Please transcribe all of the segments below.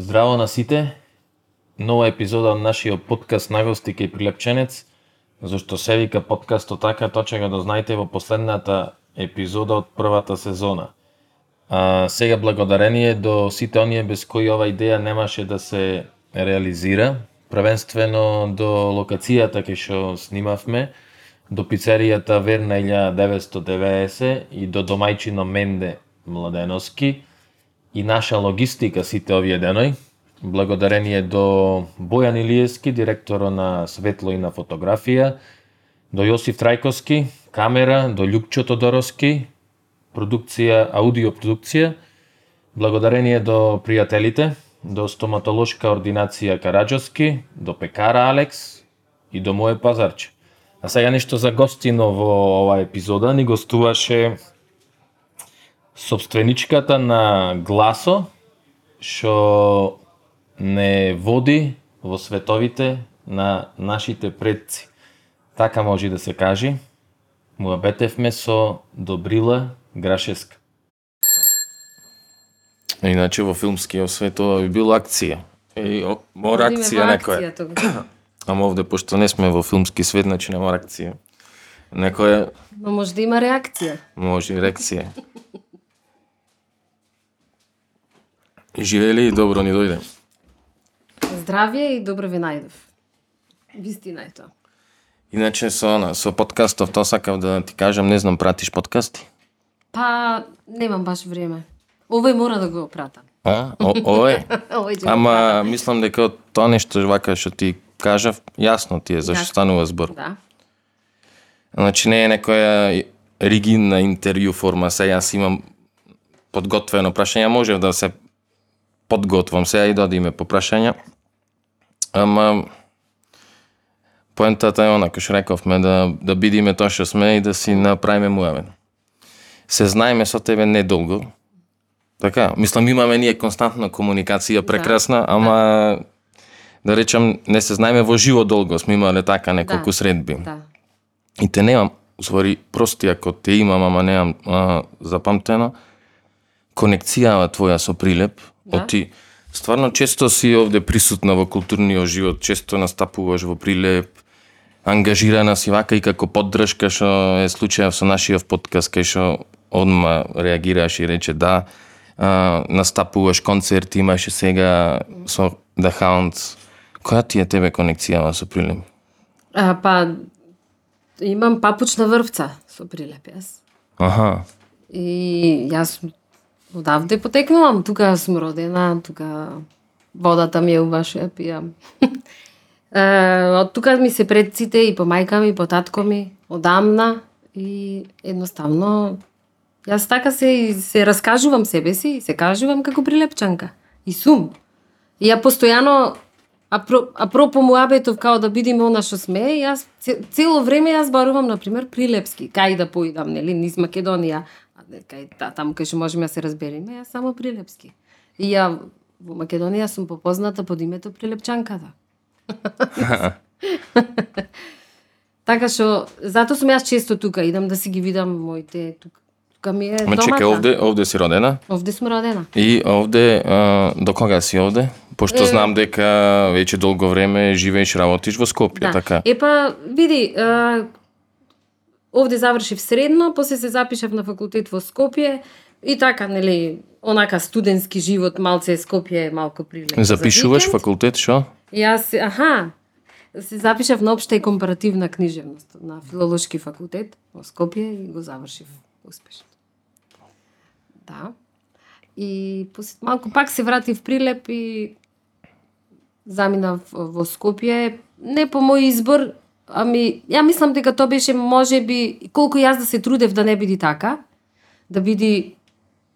Здраво на сите. Нова епизода од нашиот подкаст Нагости кај Прилепченец. Зашто се вика подкастот така, тоа ќе го дознаете во последната епизода од првата сезона. А, сега благодарение до сите оние без кои ова идеја немаше да се реализира, првенствено до локацијата кај што снимавме, до пицеријата Верна 1990 и до домајчино Менде Младеновски и наша логистика сите овие деној, благодарение до Бојан Илиевски, директор на Светло и на фотографија, до Јосиф Трајковски, камера, до Лјупчо Тодоровски, продукција, аудиопродукција, благодарение до пријателите, до стоматолошка ординација Караджовски, до пекара Алекс и до моје пазарче. А сега нешто за гостино во оваа епизода ни гостуваше собственичката на Гласо, што не води во световите на нашите предци. Така може да се кажи. Муабетевме со Добрила Грашеска. Иначе во филмскиот свет ова би била акција. И о, мора акција некоја. Ама овде, пошто не сме во филмски свет, значи нема акција. Некоја Но може да има реакција. може реакција. Живели и добро ни дојде. Здравје и добро ви најдов. Вистина е тоа. Иначе со она, со подкастов, тоа сакав да ти кажам, не знам пратиш подкасти? Па, немам баш време. Овој мора да го пратам. А? О. Овој Ама мислам дека од тоа нешто вака што ти кажав, јасно ти е зашто станува збор. Да. Значи не е некоја ригидна интервју форма, се јас имам подготвено прашање, можев да се подготвам сега и да одиме по прашања. Ама поентата е она, што рековме, да, да бидиме тоа што сме и да си направиме муавен. Се знаеме со тебе недолго, така, мислам имаме ние константна комуникација прекрасна, ама да речам не се знаеме во живо долго, сме имале така неколку Да. средби. Да. И те немам, уствари, прости ако те имам, ама немам а, запамтено, конекцијава твоја со Прилеп, Да. да. ти стварно често си овде присутна во културниот живот, често настапуваш во Прилеп, ангажирана си вака и како поддршка што е случајов со нашиот подкаст кај што одма реагираш и рече да, а, настапуваш концерти, имаше сега со The Hounds. Која ти е тебе конекцијава со Прилеп? А, па, имам папучна врвца со прилеп јас. Аха. И јас одавде потекнувам, тука сум родена, тука водата ми е убаш ја пијам. Е, од тука ми се предците и по мајка ми, и по татко ми, одамна и едноставно јас така се се раскажувам себе си и се кажувам како прилепчанка. И сум. И ја постојано апро, апропо муабетов као да бидиме она што сме, јас цело време јас барувам на пример прилепски, кај да поидам, нели, низ Македонија, кај та, таму кај што можеме да се разбереме, јас само прилепски. И ја во Македонија сум попозната под името Прилепчанката. така што затоа сум јас често тука, идам да си ги видам моите тука. Тука ми е Ма домата. овде, овде си родена? Овде сум родена. И овде, а, до кога си овде? Пошто Е. знам дека веќе долго време живееш, работиш во Скопје, Да. така? Е па, види, а, овде завршив средно, после се запишав на факултет во Скопје и така, нели, онака студентски живот, малце Скопје е малку прилепо. за Запишуваш викенд. факултет, шо? Јас, аха, се запишав на општа и компаративна книжевност на филолошки факултет во Скопје и го завршив успешно. Да. И после малку пак се вратив Прилеп и заминав во Скопје, не по мој избор, ами ја мислам дека тоа беше можеби колку јас да се трудев да не биде така, да биде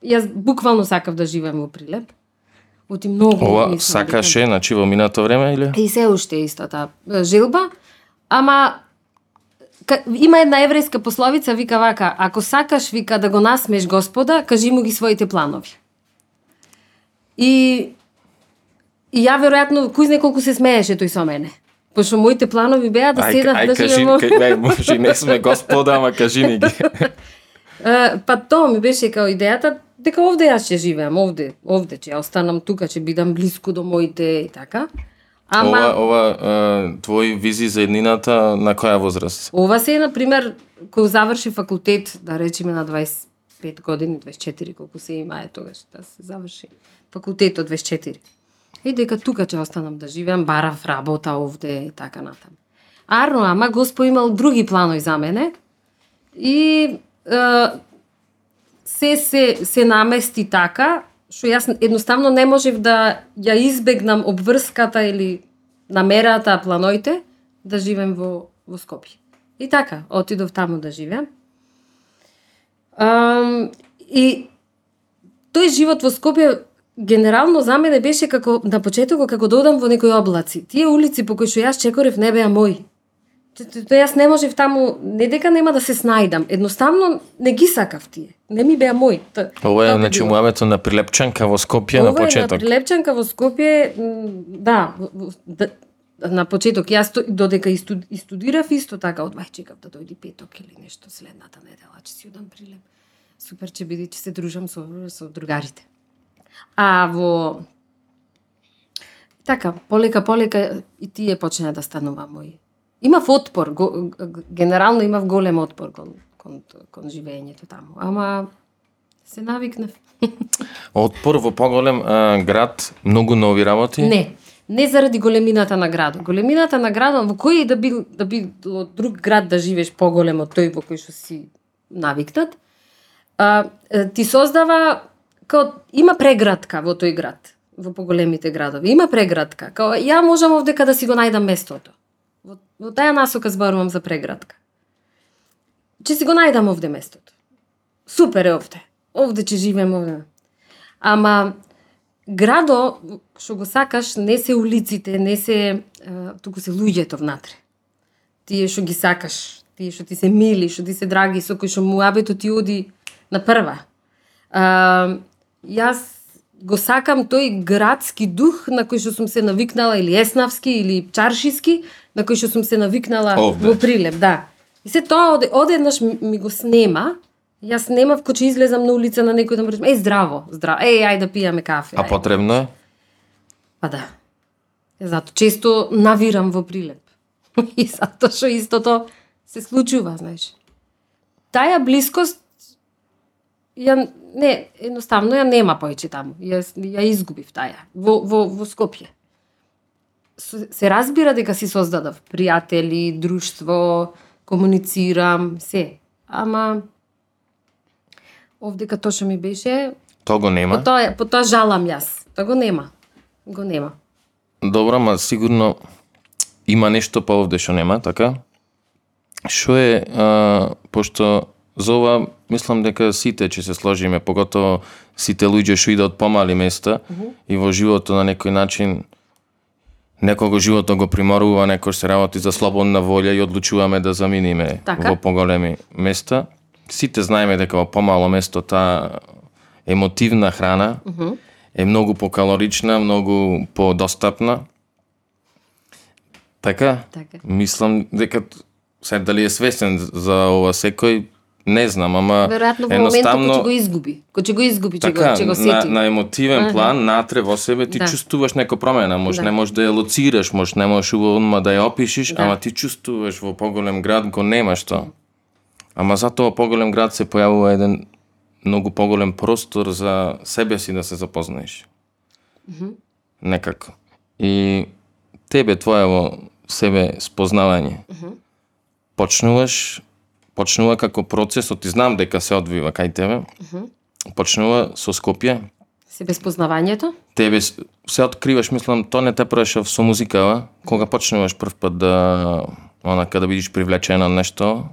јас буквално сакав да живеам во Прилеп. Оти многу Ова сакаше, значи во минато време или? И се уште е истата желба, ама ка, има една еврејска пословица, вика вака, ако сакаш, вика, да го насмеш Господа, кажи му ги своите планови. И, и ја веројатно, кој знае колку се смееше тој со мене. Пошто моите планови беа да седам да живеам ај, може не сме господа, ама кажи ни ги. Па тоа ми беше као идејата дека овде јас ќе живеам, овде, овде ќе останам тука, ќе бидам блиску до моите и така. Ама Ова, ова е, твои визии за еднината на која возраст? Ова се, на пример, кој заврши факултет, да речеме на 25 години, 24, колку се има е тогаш, да се заврши факултет од 24. И дека тука ќе останам да живеам, барав работа овде и така натаму. Арно, ама Господ имал други планови за мене и е, се, се, се намести така, што јас едноставно не можев да ја избегнам обврската или намерата, планоите, да живеам во, во Скопје. И така, отидов таму да живеам. Um, и тој живот во Скопје генерално за мене беше како на почетокот како да одам во некои облаци. Тие улици по кои што јас чекорев не беа мои. Тоа јас не можев таму, не дека нема да се снајдам, едноставно не ги сакав тие. Не ми беа мои. Т- Ова е така значи било. муабето на прилепчанка во Скопје на Ова е почеток. на Прилепчанка во Скопје, да, да, на почеток јас додека и студ- и студирав исто така, од мај чекав да дојде петок или нешто следната недела, ќе си одам Прилеп. Супер ќе биде, ќе се дружам со со другарите. А во така, полека полека и тие почна да станува мои. Имав отпор, го, генерално имав голем отпор кон кон кон живеењето таму, ама се навикнав. Отпор во поголем а, град, многу нови работи. Не, не заради големината на градот. Големината на градот, во кој да бил да бил друг град да живееш поголем од тој во кој што си навикнат, а, ти создава као има преградка во тој град, во поголемите градови. Има преградка. Као ја можам овдека да си го најдам местото. Во, во таа насока зборувам за преградка. Че си го најдам овде местото. Супер е овде. Овде че живеем овде. Ама градо што го сакаш не се улиците, не се туку се луѓето внатре. Тие што ги сакаш, тие што ти се мили, што ти се драги, со кои што муабето ти оди на прва. А, јас го сакам тој градски дух на кој што сум се навикнала или еснавски или чаршиски, на кој што сум се навикнала Овде. во Прилеп, да. И се тоа оде, одеднаш ми, го снема, Јас немав кој ќе излезам на улица на некој да му речем, еј здраво, здраво, еј ајде да пијаме кафе. А ајде. потребно е? Па да. Зато често навирам во прилеп. И затоа што истото се случува, знаеш. Таа блискост ја не, едноставно ја нема поеќе таму. Ја, ја изгубив таа во, во, во Скопје. Се разбира дека си создадав пријатели, друштво, комуницирам, се. Ама овдека тоа што ми беше, Тоа го по нема. тоа, по тоа жалам јас. Тоа го нема. Го нема. Добро, ма сигурно има нешто па овде што нема, така? Што е, а, пошто за ова мислам дека сите ќе се сложиме, поготово сите луѓе што идат од помали места и во животот на некој начин некого животот го приморува, некој се работи за слободна волја и одлучуваме да заминиме Така. во поголеми места. Сите знаеме дека во помало место таа емотивна храна е многу покалорична, многу подостапна. Така? Така. Мислам дека се дали е свесен за ова секој, не знам, ама Веројатно во моментот кој ќе го изгуби. Кој ќе го изгуби, ќе така, го, ќе го на, сети. на емотивен Аха. план, натре во себе ти Да. чувствуваш нека промена, може Да. не можеш да ја лоцираш, може не можеш одма да ја опишеш, Да. ама ти чувствуваш во поголем град го немаш тоа. Ама затоа поголем град се појавува еден многу поголем простор за себе си да се запознаеш. Некако. И тебе твоево себе спознавање. Почнуваш почнува како процесот и знам дека се одвива кај тебе. Почнува со Скопје. Се безпознавањето? Тебе с- се откриваш, мислам, тоа не те прешав со музикава, кога почнуваш прв пат да онака да бидеш привлечена од нешто.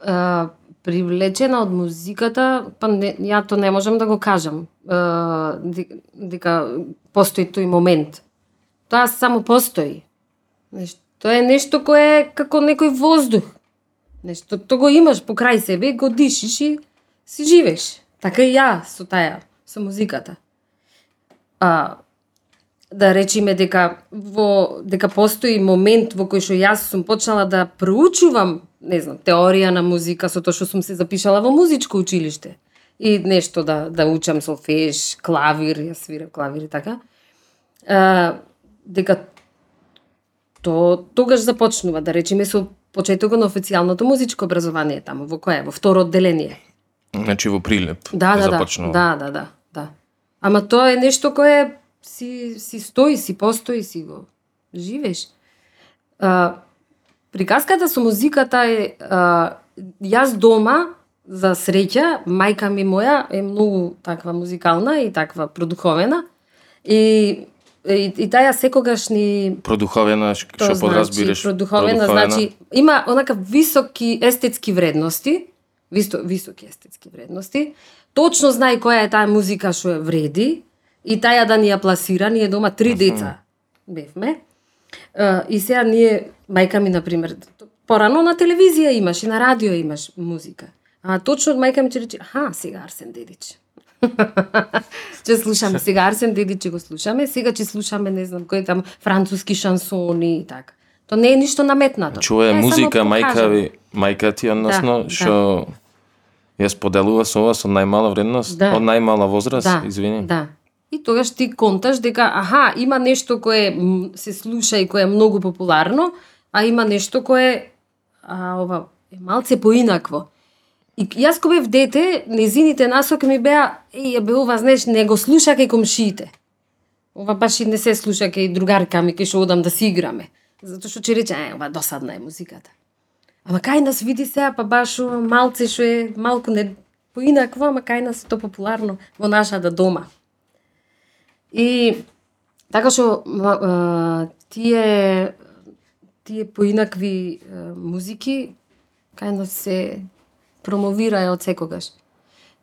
А, привлечена од музиката, па не, ја то не можам да го кажам. Де- дека постои тој момент. Тоа само постои. Знаеш, тоа е нешто кое е како некој воздух. Нешто то го имаш покрај себе, го дишиш и си живееш. Така и ја со таја, со музиката. А, да речиме дека во дека постои момент во кој што јас сум почнала да проучувам не знам, теорија на музика со тоа што сум се запишала во музичко училиште. И нешто да да учам солфеж, клавир, јас свирам клавир и така. А, дека то тогаш започнува, да речеме со почетокот на официјалното музичко образование таму, во кое? Во второ одделение. Значи во Прилеп Да, да, да. започнува. Да, да, да, да. Ама тоа е нешто кое си си стои, си постои, си го живееш. А, приказката со музиката е а, јас дома за среќа, мајка ми моја е многу таква музикална и таква продуховена. И и, и таја секогаш ни Продуховена, што подразбираш? Значи, продуховена, значи има онака високи естетски вредности, висо, високи естетски вредности. Точно знае која е таа музика што ја вреди и таја да ни ја пласира, ние дома три деца бевме. И сега ние, мајка ми, например, порано на телевизија имаш и на радио имаш музика. А точно мајка ми ќе рече, аха, сега Арсен Дедич. Ќе слушаме сега Арсен Дедич ќе го слушаме, сега ќе слушаме не знам кои там француски шансони и така. Тоа не е ништо наметнато. Чува е музика, мајка ви, мајка ти, односно, Да, што ја споделува со ова со најмала вредност, Да. од најмала возраст, Да, извини. Да. И тогаш ти конташ дека, аха, има нешто кое се слуша и кое е многу популарно, а има нешто кое а, ова, е малце поинакво. И јас кога бев дете, незините насоки ми беа, и бе, ова, знаеш, не го слуша кај комшиите. Ова баш и не се слуша кај другарка ми, кај што одам да си играме. Затоа што ќе рече, е, ова досадна е музиката. Ама кај нас види сега, па баш малце што е малку не поинакво, ама кај нас е то популарно во нашата дома. И така што тие тие поинакви музики кај нас се промовираа од секогаш.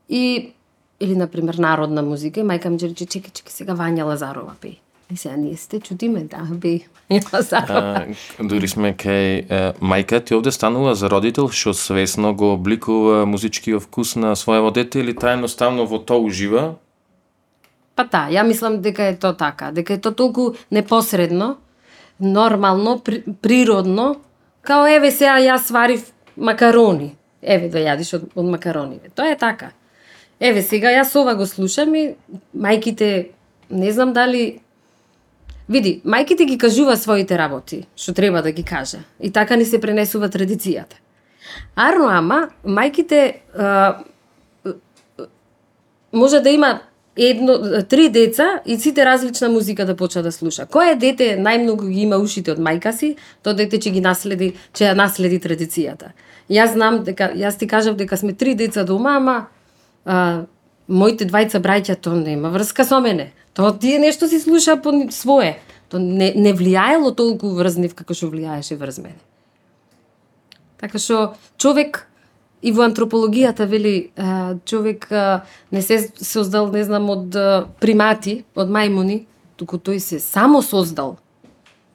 И или на пример народна музика, и мајка ми ќе рече чекај, чекај, сега Вања Лазарова пеј. И сега ние сте чудиме, да, Вања Лазарова. А, дури сме кај мајка ти овде станува за родител што свесно го обликува музичкиот вкус на своево дете или таа едноставно во тоа ужива? Па да, ја мислам дека е тоа така, дека е тоа толку непосредно, нормално, при, природно, као еве сега јас сварив макарони. Еве да јадиш од, од макарониве. Тоа е така. Еве сега јас ова го слушам и мајките не знам дали Види, мајките ги кажува своите работи, што треба да ги каже. И така ни се пренесува традицијата. Арно ама, мајките а, може да има едно, три деца и сите различна музика да почна да слуша. Кое дете најмногу ги има ушите од мајка си, тоа дете ќе ги наследи, ќе ја наследи традицијата. Јас знам дека јас ти кажав дека сме три деца дома, ама а, моите двајца браќа тоа нема врска со мене. Тоа тие нешто си слуша по свое. Тоа не, не влијаело толку врз нив како што влијаеше врз мене. Така што човек и во антропологијата вели човек не се создал, не знам, од примати, од мајмуни, туку тој се само создал.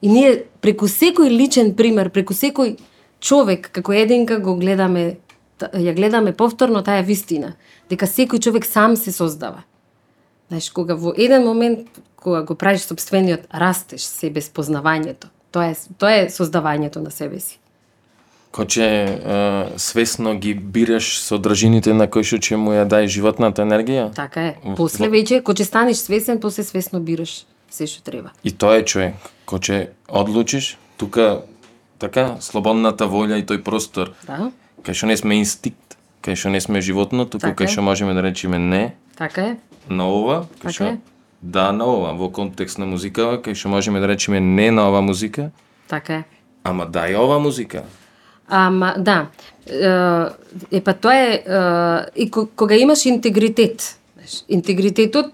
И ние преку секој личен пример, преку секој човек, како единка го гледаме, ја гледаме повторно таа вистина, дека секој човек сам се создава. Знаеш, кога во еден момент, кога го правиш собствениот растеш себе спознавањето, тоа е, тоа е создавањето на себе си. Коче е, свесно ги бираш содржините на кои што ќе му ја дај животната енергија? Така е. После веќе, кога ќе станеш свесен, после свесно бираш се што треба. И тоа е човек, кој ќе одлучиш, тука, така, слободната волја и тој простор, Да, кај што не сме инстинкт, кај што не сме животно, туку Така кај што можеме да речеме не така е. на ова, Така кај што е. да на ова, во контекст на музикава, кај што можеме да речеме не на ова музика, Така е. ама да и ова музика. Ама, да. Е, па тоа е, е, и ко- кога имаш интегритет, интегритетот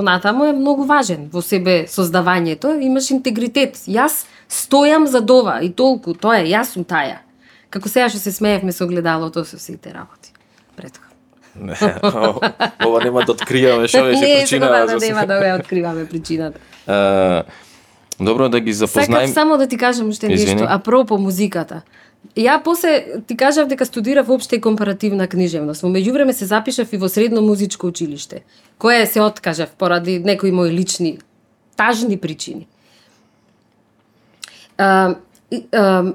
понатаму е многу важен во себе создавањето, имаш интегритет. Јас стојам за ова и толку, тоа е, јас сум таја. Како сега што се смеевме со огледалото со сите работи. Претходно. Не, ова нема да откријаме што беше Не, причина. да нема да ја откриваме причината. Е, Добро да ги Сакав запознаем. само да ти кажам уште нешто, апропо музиката. Ја после ти кажав дека студирав општа и компаративна книжевност. Во меѓувреме се запишав и во средно музичко училиште, кое се откажав поради некои мои лични тажни причини. А, и, а,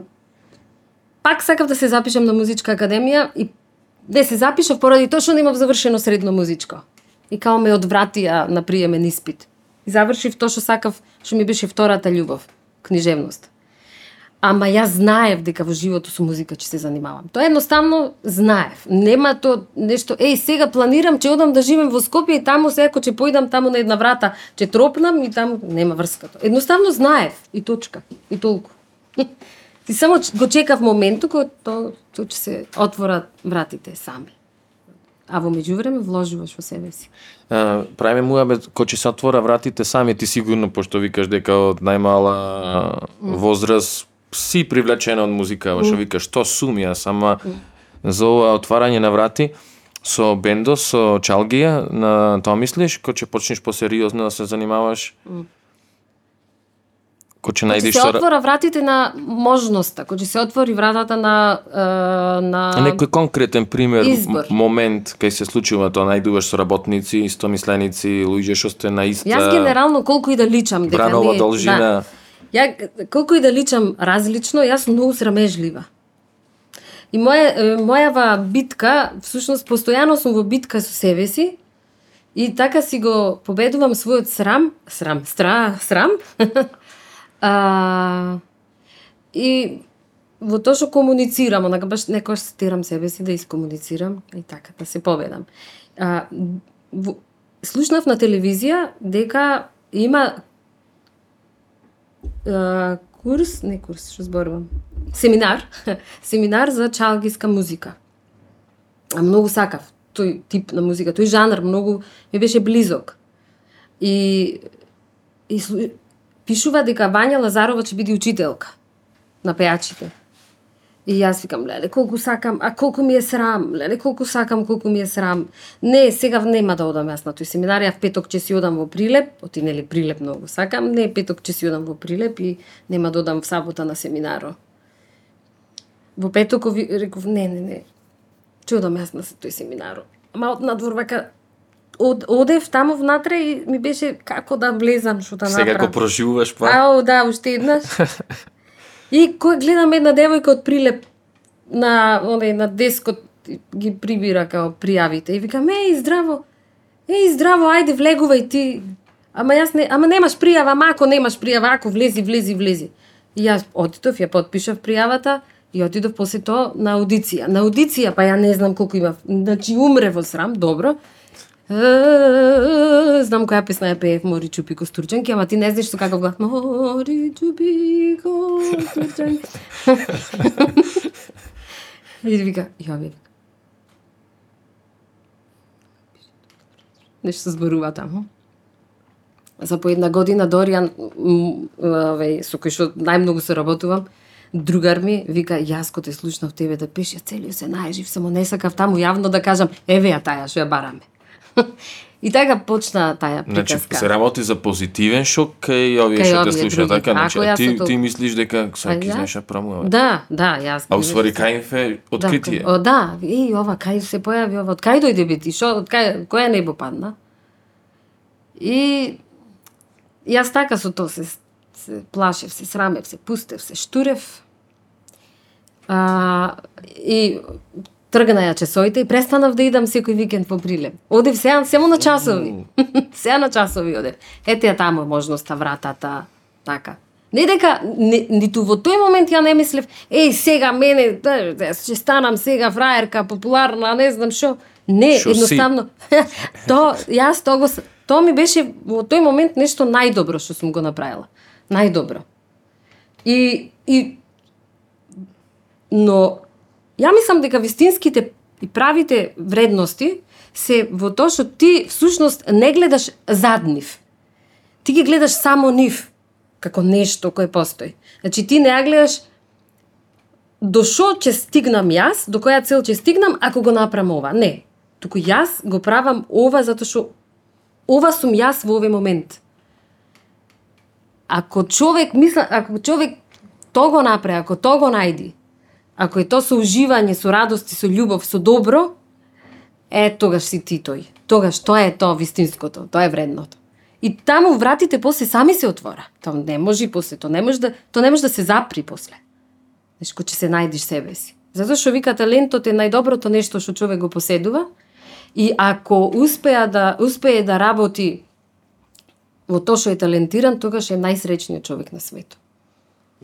пак сакав да се запишам на музичка академија и не се запишав поради тоа што немав завршено средно музичко. И као ме одвратија на приемен испит. И завршив тоа што сакав, што ми беше втората љубов, книжевност. Ама јас знаев дека во животот со музика ќе се занимавам. Тоа едноставно знаев. Нема то нешто, еј, сега планирам че одам да живеам во Скопје и таму се ако ќе поидам таму на една врата, ќе тропнам и таму нема врска тоа. Едноставно знаев и точка. И толку. Ти само го чекав моментот кога тоа тоа ќе се отворат вратите сами. А во меѓувреме вложуваш во себе си. А, правиме муабет кој ќе се отвора вратите сами ти сигурно пошто викаш дека од најмала возраст си привлечена од музика, mm. што викаш што сум јас, ама за ова отварање на врати со бендо, со чалгија, на тоа мислиш, кој ќе почнеш посериозно да се занимаваш? Кој ќе најдеш се со отвора вратите на можноста, кој ќе се отвори вратата на е, на Некој конкретен пример, Избор. момент кај се случува тоа, најдуваш соработници, истомисленици, луѓе што сте на иста Јас генерално колку и да личам дека бранова не должина. Да, ја колку и да личам различно, јас сум многу срамежлива. И моја мојава битка, всушност постојано сум во битка со себе си и така си го победувам својот срам, срам, стра, срам. а, и во тоа што комуницирам, онака баш некојаш стирам себе си да искомуницирам и така да се победам. А, в, слушнав на телевизија дека има а, курс, не курс, што зборувам, семинар, семинар за чалгиска музика. А многу сакав тој тип на музика, тој жанр многу ми беше близок. И, и пишува дека Вања Лазарова ќе биде учителка на пејачите. И јас викам, леле, колку сакам, а колку ми е срам, леле, колку сакам, колку ми е срам. Не, сега нема да одам јас на тој семинар, ја в петок ќе си одам во Прилеп, оти нели Прилеп многу сакам, не, петок ќе си одам во Прилеп и нема да одам в сабота на семинаро. Во петок реков, не, не, не, ќе одам јас на тој семинаро. Ама од надвор вака, од, одев таму внатре и ми беше како да влезам, што да Сега направам. го проживуваш па. Ау, да, уште еднаш. И кој гледам една девојка од Прилеп на оне на дескот ги прибира као пријавите и викам еј здраво. Еј здраво, ајде влегувај ти. Ама јас не, ама немаш пријава, ама ако немаш пријава, ако влези, влези, влези. И јас отидов, ја подпишав пријавата и отидов после тоа на аудиција. На аудиција, па ја не знам колку има, значи умре во срам, добро. Знам која песна ја пеев Мори чупи костурчанки, ама ти не знаеш со каков глас. Мори чупи костурчанки. И вика, ја вика. Нешто зборува таму. За по една година Доријан, м, со кој што најмногу се работувам, другар ми вика јас кога те слушнав тебе да пишеш целио се најжив, само не сакав таму јавно да кажам еве ја таја што ја бараме и така почна таа Значи, приказка. се работи за позитивен шок кај овие што те слушаат, така? Значи, а ти, ти мислиш дека саки знаеш да промува? Да, да, јас. А уствари кај им е откритие? Да, о, да, и ова кај се појави ова, од кај дојде бити, шо, од кај, која небо падна? И јас така со тоа се, се плашев, се срамев, се пустев, се штурев. А, и тргна ја часовите и престанав да идам секој викенд во Прилеп. Одев сега само на часови. сега на часови одев. Ете ја таму можноста, вратата, така. Не дека, не, ниту во тој момент ја не мислев, еј, сега мене, да, да, ќе станам сега фраерка, популарна, не знам што. Не, Шо едноставно. то, јас тоа го, тоа ми беше во тој момент нешто најдобро што сум го направила. Најдобро. И, и но ја мислам дека вистинските и правите вредности се во тоа што ти всушност не гледаш зад нив. Ти ги гледаш само нив како нешто кое постои. Значи ти не ја гледаш до што ќе стигнам јас, до која цел ќе стигнам ако го направам ова. Не. Туку јас го правам ова затоа што ова сум јас во овој момент. Ако човек мисла, ако човек то го направи, ако то го најди, ако е тоа со уживање, со радост и со љубов, со добро, е тогаш си ти тој. Тогаш тоа е тоа вистинското, тоа е вредното. И таму вратите после сами се отвора. Тоа не може и после, тоа не може да, тоа не може да се запри после. Знаеш, кој ќе се најдеш себе си. Затоа што вика талентот е најдоброто нешто што човек го поседува и ако успеа да успее да работи во тоа што е талентиран, тогаш е најсреќниот човек на светот.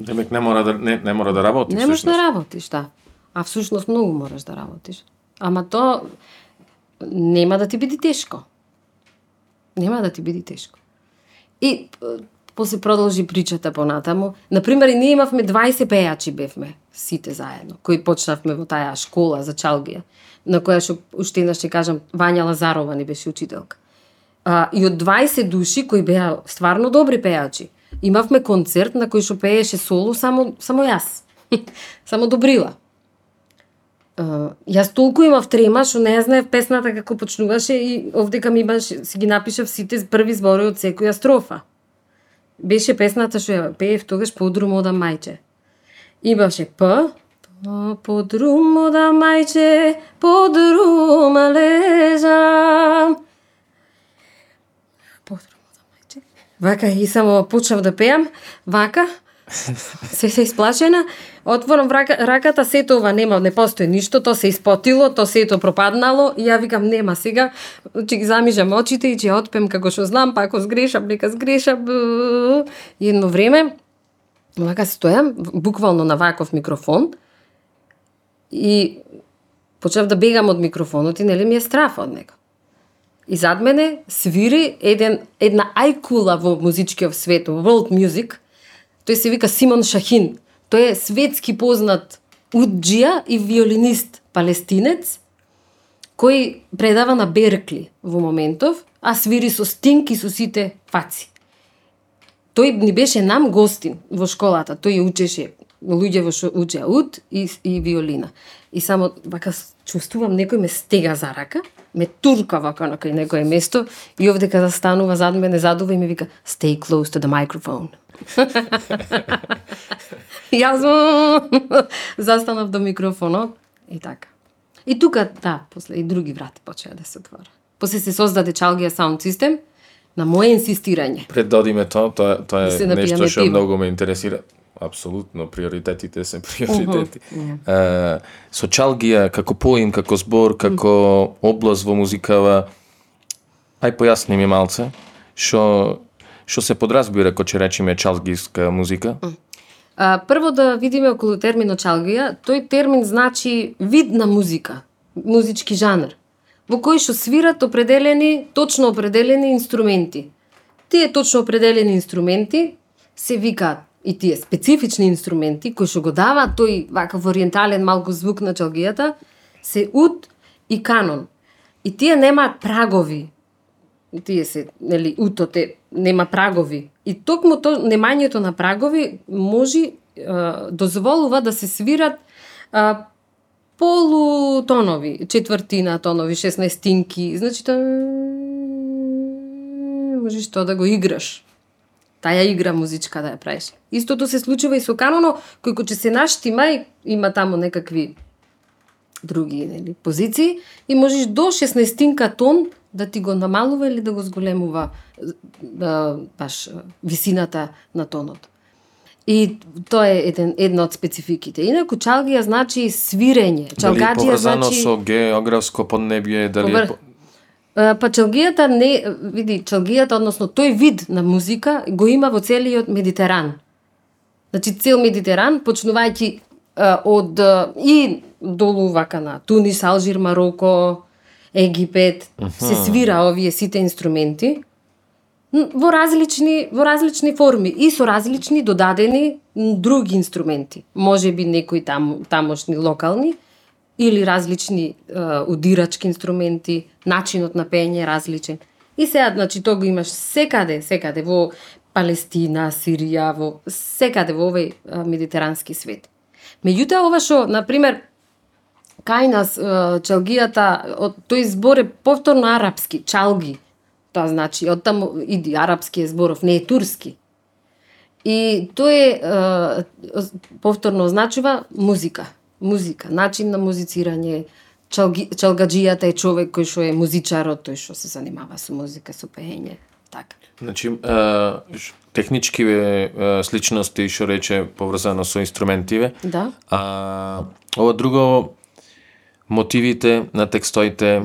Демек не мора да не, не мора да работи Не можеш да работиш, да. А всушност многу мораш да работиш. Ама то нема да ти биде тешко. Нема да ти биде тешко. И после продолжи причата понатаму. Например, и ние имавме 20 пејачи бевме, сите заедно, кои почнавме во таа школа за чалгија, на која што уште еднаш ќе кажам, Вања Лазарова ни беше учителка. А, и од 20 души кои беа стварно добри пејачи, имавме концерт на кој што пееше соло само само јас. само Добрила. Uh, јас толку имав трема што не знаев песната како почнуваше и овдека ми имаш си ги напишав сите први зборови од секоја строфа. Беше песната што ја пеев тогаш Подрум да мајче. Имаше П, П, Подрум да мајче, подрум лежам. Подрум ода мајче. Вака и само почнав да пеам, вака, се се исплашена, отворам врака, раката, сето ова нема, не постои ништо, то се испотило, то сето пропаднало, и ја викам нема сега, ќе ги замижам очите и ќе отпем како што знам, па ако сгрешам, нека сгрешам. едно време, вака стојам, буквално на ваков микрофон, и почнав да бегам од микрофонот и нели ми е страф од него. И зад мене свири еден, една ајкула во музичкиот свет, во world music. Тој се вика Симон Шахин. Тој е светски познат уджија и виолинист палестинец, кој предава на Беркли во моментов, а свири со Стинг и со сите фаци. Тој ни беше нам гостин во школата. Тој учеше луѓе во што учеа уд и, и виолина. И само вака чувствувам некој ме стега за рака, ме турка вака на кај некое место и овдека застанува зад мене задува и ми вика stay close to the microphone. Јас застанав до микрофонот и така. И тука, да, после и други врати почеа да се отвора. После се создаде Чалгија Sound System на мое инсистирање. Пред да одиме тоа, тоа, тоа Да е нешто што многу ме интересира. Апсолутно, приоритетите се приоритети. Е, со чалгија, како поим, како збор, како област во музикава, ај појасни ми малце, што што се подразбира кога ќе речеме чалгиска музика? А, прво да видиме околу терминот чалгија, тој термин значи вид на музика, музички жанр, во кој што свират определени, точно определени инструменти. Тие точно определени инструменти се викаат и тие специфични инструменти кои што го дава тој вакав ориентален малку звук на чалгијата се ут и канон. И тие немаат прагови, тие се, нели, утот е, нема прагови. И токму то немањето на прагови може дозволува да се свират а, полутонови, четвртина тонови, шеснаестинки, значи тоа можеш тоа да го играш. Таја игра музичка да ја правиш. Истото се случува и со каноно, кој кој ќе се наштима и има таму некакви други нели, позиции и можеш до 16 тон да ти го намалува или да го зголемува да, баш висината на тонот. И тоа е еден, една од спецификите. Инаку чалгија значи свирење. Дали е Чалгаџија поврзано значи... со географско поднебје, дали Повр- Па чалгијата не, види, чалгијата, односно тој вид на музика го има во целиот Медитеран. Значи цел Медитеран, почнувајќи од и долу вака на Тунис, Алжир, Мароко, Египет, се свира овие сите инструменти во различни во различни форми и со различни додадени други инструменти. Може би некои там тамошни локални или различни е, удирачки инструменти, начинот на пеење е различен. И сега, значи, тоа го имаш секаде, секаде во Палестина, Сирија, во секаде во овој медитерански свет. Меѓутоа, ова што, на пример, кај нас е, чалгијата, од тој збор е повторно арапски, чалги. Тоа значи, од таму иди арапски е зборов, не е турски. И тоа е, е повторно означува музика. Музика, начин на музицирање. Чалги, чалгаджијата е човек кој што е музичарот, тој што се занимава со музика, со пеење. Така. Значи, а, ш- технички а, сличности, што рече, поврзано со инструментиве. Да. А ова друго, мотивите на текстоите,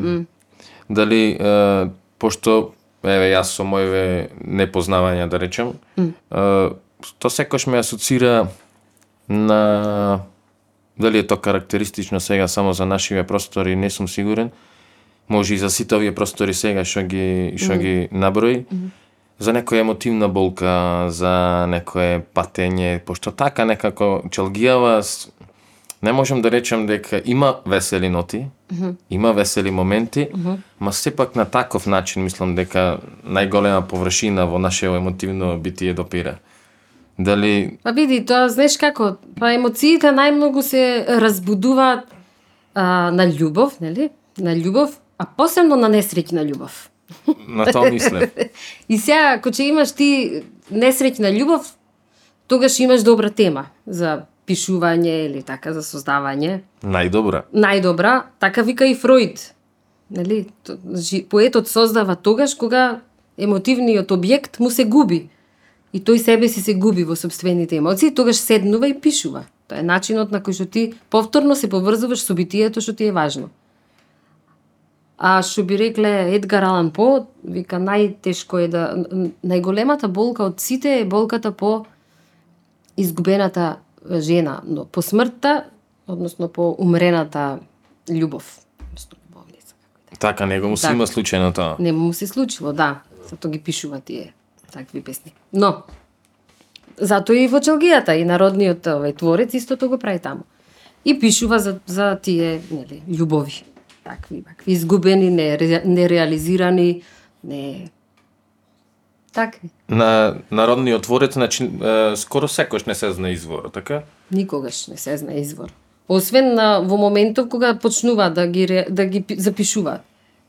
дали, а, пошто, еве, јас со моје непознавања, да речем, а, то секош ме асоцира на дали е тоа карактеристично сега само за нашиве простори, не сум сигурен. Може и за сите овие простори сега што ги што ги наброи. За некоја емотивна болка, за некое патење, пошто така некако челгијава не можем да речем дека има весели ноти, има весели моменти, ма сепак на таков начин мислам дека најголема површина во наше емотивно битие допира. Дали Па види, тоа знаеш како, па емоциите најмногу се разбудуваат а, на љубов, нели? На љубов, а посебно на несреќна љубов. на тоа мислам. И сега, ако че имаш ти несреќна љубов, тогаш имаш добра тема за пишување или така за создавање. Најдобра. Најдобра, така вика и Фройд. Нели? Поетот создава тогаш кога емотивниот објект му се губи. И тој себе си се губи во собствените емоции, тогаш седнува и пишува. Тоа е начинот на кој што ти повторно се поврзуваш со битието што ти е важно. А што би рекле Едгар Алан По, вика најтешко е да најголемата болка од сите е болката по изгубената жена, но по смртта, односно по умрената љубов. И Така, него му се Така. има случајно тоа. Не му се случило, да. Зато ги пишува тие такви песни. Но, зато и во Челгијата и народниот овој творец истото го прави таму. И пишува за, за тие, нели, љубови. Такви, такви изгубени, нере, нереализирани, не... Такви. На народниот творец, значи, е, скоро секој не се знае изворот, така? Никогаш не се знае извор. Освен на, во моментов кога почнува да ги, да ги пи- запишуваат.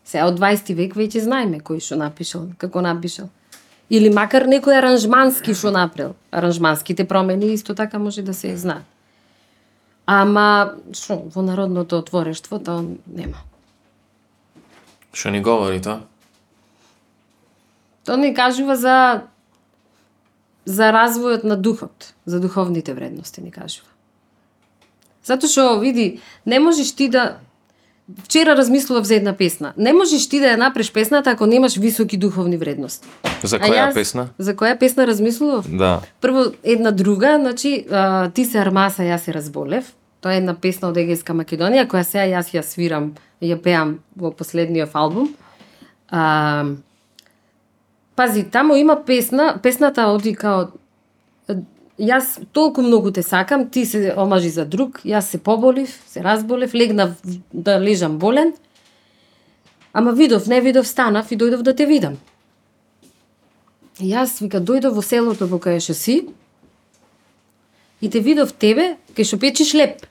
Сега од 20 век веќе знаеме кој што напишал, како напишал. Или макар некој аранжмански што направил. Аранжманските промени исто така може да се знаат. Ама, што, во народното творештво тоа нема. Што ни говори тоа? Тоа ни кажува за за развојот на духот, за духовните вредности ни кажува. Затоа што види, не можеш ти да Вчера размислував за една песна. Не можеш ти да ја направиш песната ако немаш високи духовни вредности. За А која јас песна? За која песна размислував? Да. Прво една друга, значи а, ти се армаса, јас се разболев. Тоа е една песна од Егејска Македонија која сега јас ја свирам, ја пеам во последниот албум. А, пази, таму има песна, песната оди као јас толку многу те сакам, ти се омажи за друг, јас се поболив, се разболев, легнав да лежам болен, ама видов, не видов, станав и дојдов да те видам. И Јас вика дојдов во селото во кое што си и те видов тебе кај што печиш леп.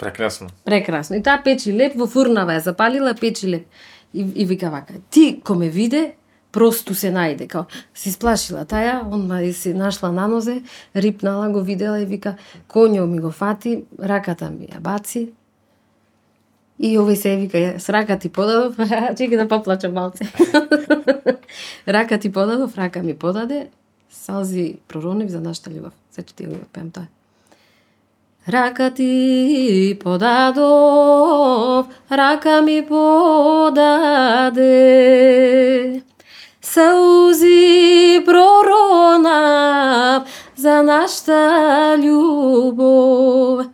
Прекрасно. Прекрасно. И таа печи леп во фурнава ја запалила печи леп. И, и вика вака, ти ко ме виде, просто се најде, као се сплашила таја, онма и се нашла на нозе, рипнала го видела и вика, конјо ми го фати, раката ми ја баци. И овој се вика, с рака ти подадов, чеки да поплачам малце. рака ти подадов, рака ми подаде, салзи проронив за нашата љубов. Сече ти го да пеам тоа. Рака ти подадов, рака ми подаде. Саузи проронав за нашата љубов.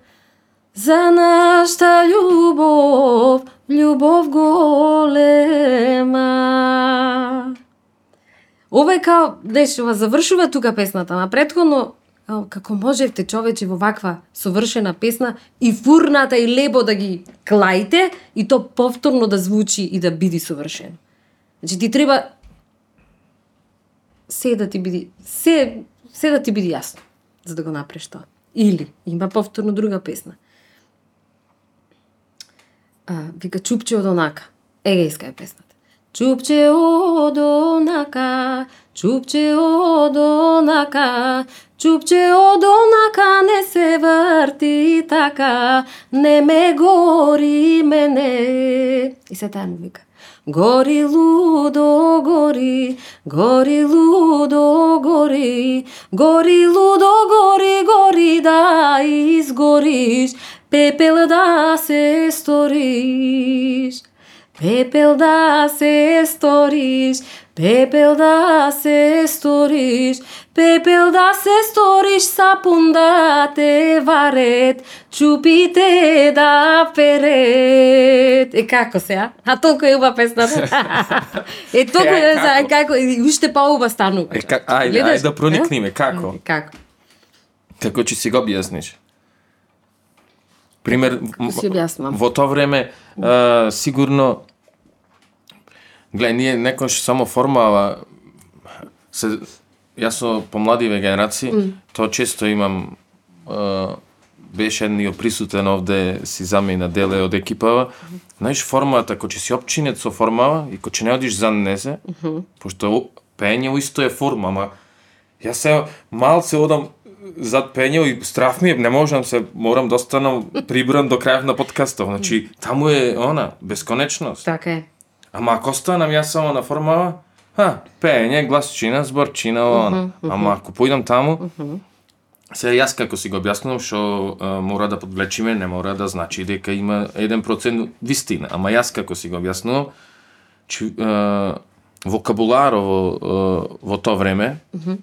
За нашата љубов, љубов голема. Ова е као, дешува, завршува тука песната, на предходно, како можевте човече во ваква совршена песна и фурната и лебо да ги клаите и то повторно да звучи и да биде совршено. Значи ти треба се да ти биде, се, се да ти биде јасно, за да го направиш тоа. Или има повторно друга песна. А, вика чупче од онака. Егејска е песната. Чупче од онака, чупче од онака, чупче од онака не се врти така, не ме гори мене. И се таа му вика. Гори лудо, гори, гори лудо, гори, гори лудо, гори, гори да изгориш, пепел да се сториш. Пепел да се сториш, пепел да се сториш, пепел да се сториш, сапун да те варет, чупите да перет. Е како се, а? А толку е уба песната. е толку Е, за, како? како, и уште поуба станува. Е, как, ајде, ајде да проникнеме, како? Како? Како ќе си го објасниш? Пример, во тоа време, а, сигурно, гледај, ние некош само формала, се, јас со помладиве генерации, тоа често имам, а, беше едниот присутен овде, си замина деле од екипава, знаеш формулата, кој ќе си опчинет со формала и кој ќе не одиш за незе, пошто о- пење исто е форма, ама Јас се малце одам зад пење и страф ми е, не можам се, морам да останам прибран до крајот на подкастов. Значи, таму е она, бесконечност. Така е. Ама ако останам јас само на формала, ха, пење, гласчина, зборчина, она. Ама ако поидам таму, Сега јас како си го објаснувам што а, мора да подвлечиме, не мора да значи дека има 1% вистина, ама јас како си го објаснувам, че а, вокабуларо во, а, во тоа време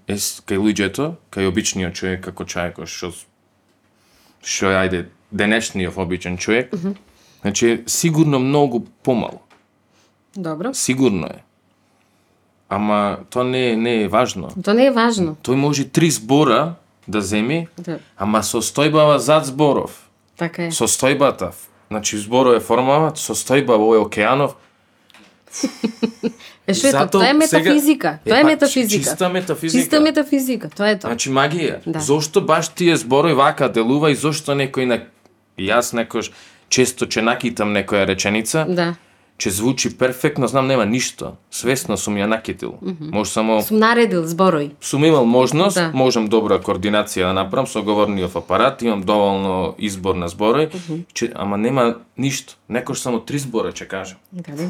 е с- кај луѓето, кај обичниот човек како чајко што што е ајде денешниот обичен човек, значи е сигурно многу помало. Добро. Сигурно е. Ама тоа не е, не е важно. Тоа не е важно. Тој може три збора да земи, Да. ама состојбава зад зборов. Така е. Состојбата, значи зборот е формала, состојба во е океанов. Е што е тоа? Е сега- метафизика. Е, Тоа е па, метафизика. чиста метафизика. Чиста метафизика. Тоа е тоа. Значи магија. Да. Зошто баш тие зборови вака делува и зошто некој на јас некош често ќе накитам некоја реченица, Да. ќе звучи перфектно, знам нема ништо. Свесно сум ја накитил. Може само Сум наредил зборои. сум имал можност, Да. можам добра координација да направам со говорниот апарат, имам доволно избор на зборови, че, ама нема ништо. Некош само три збора ќе кажам. Каде?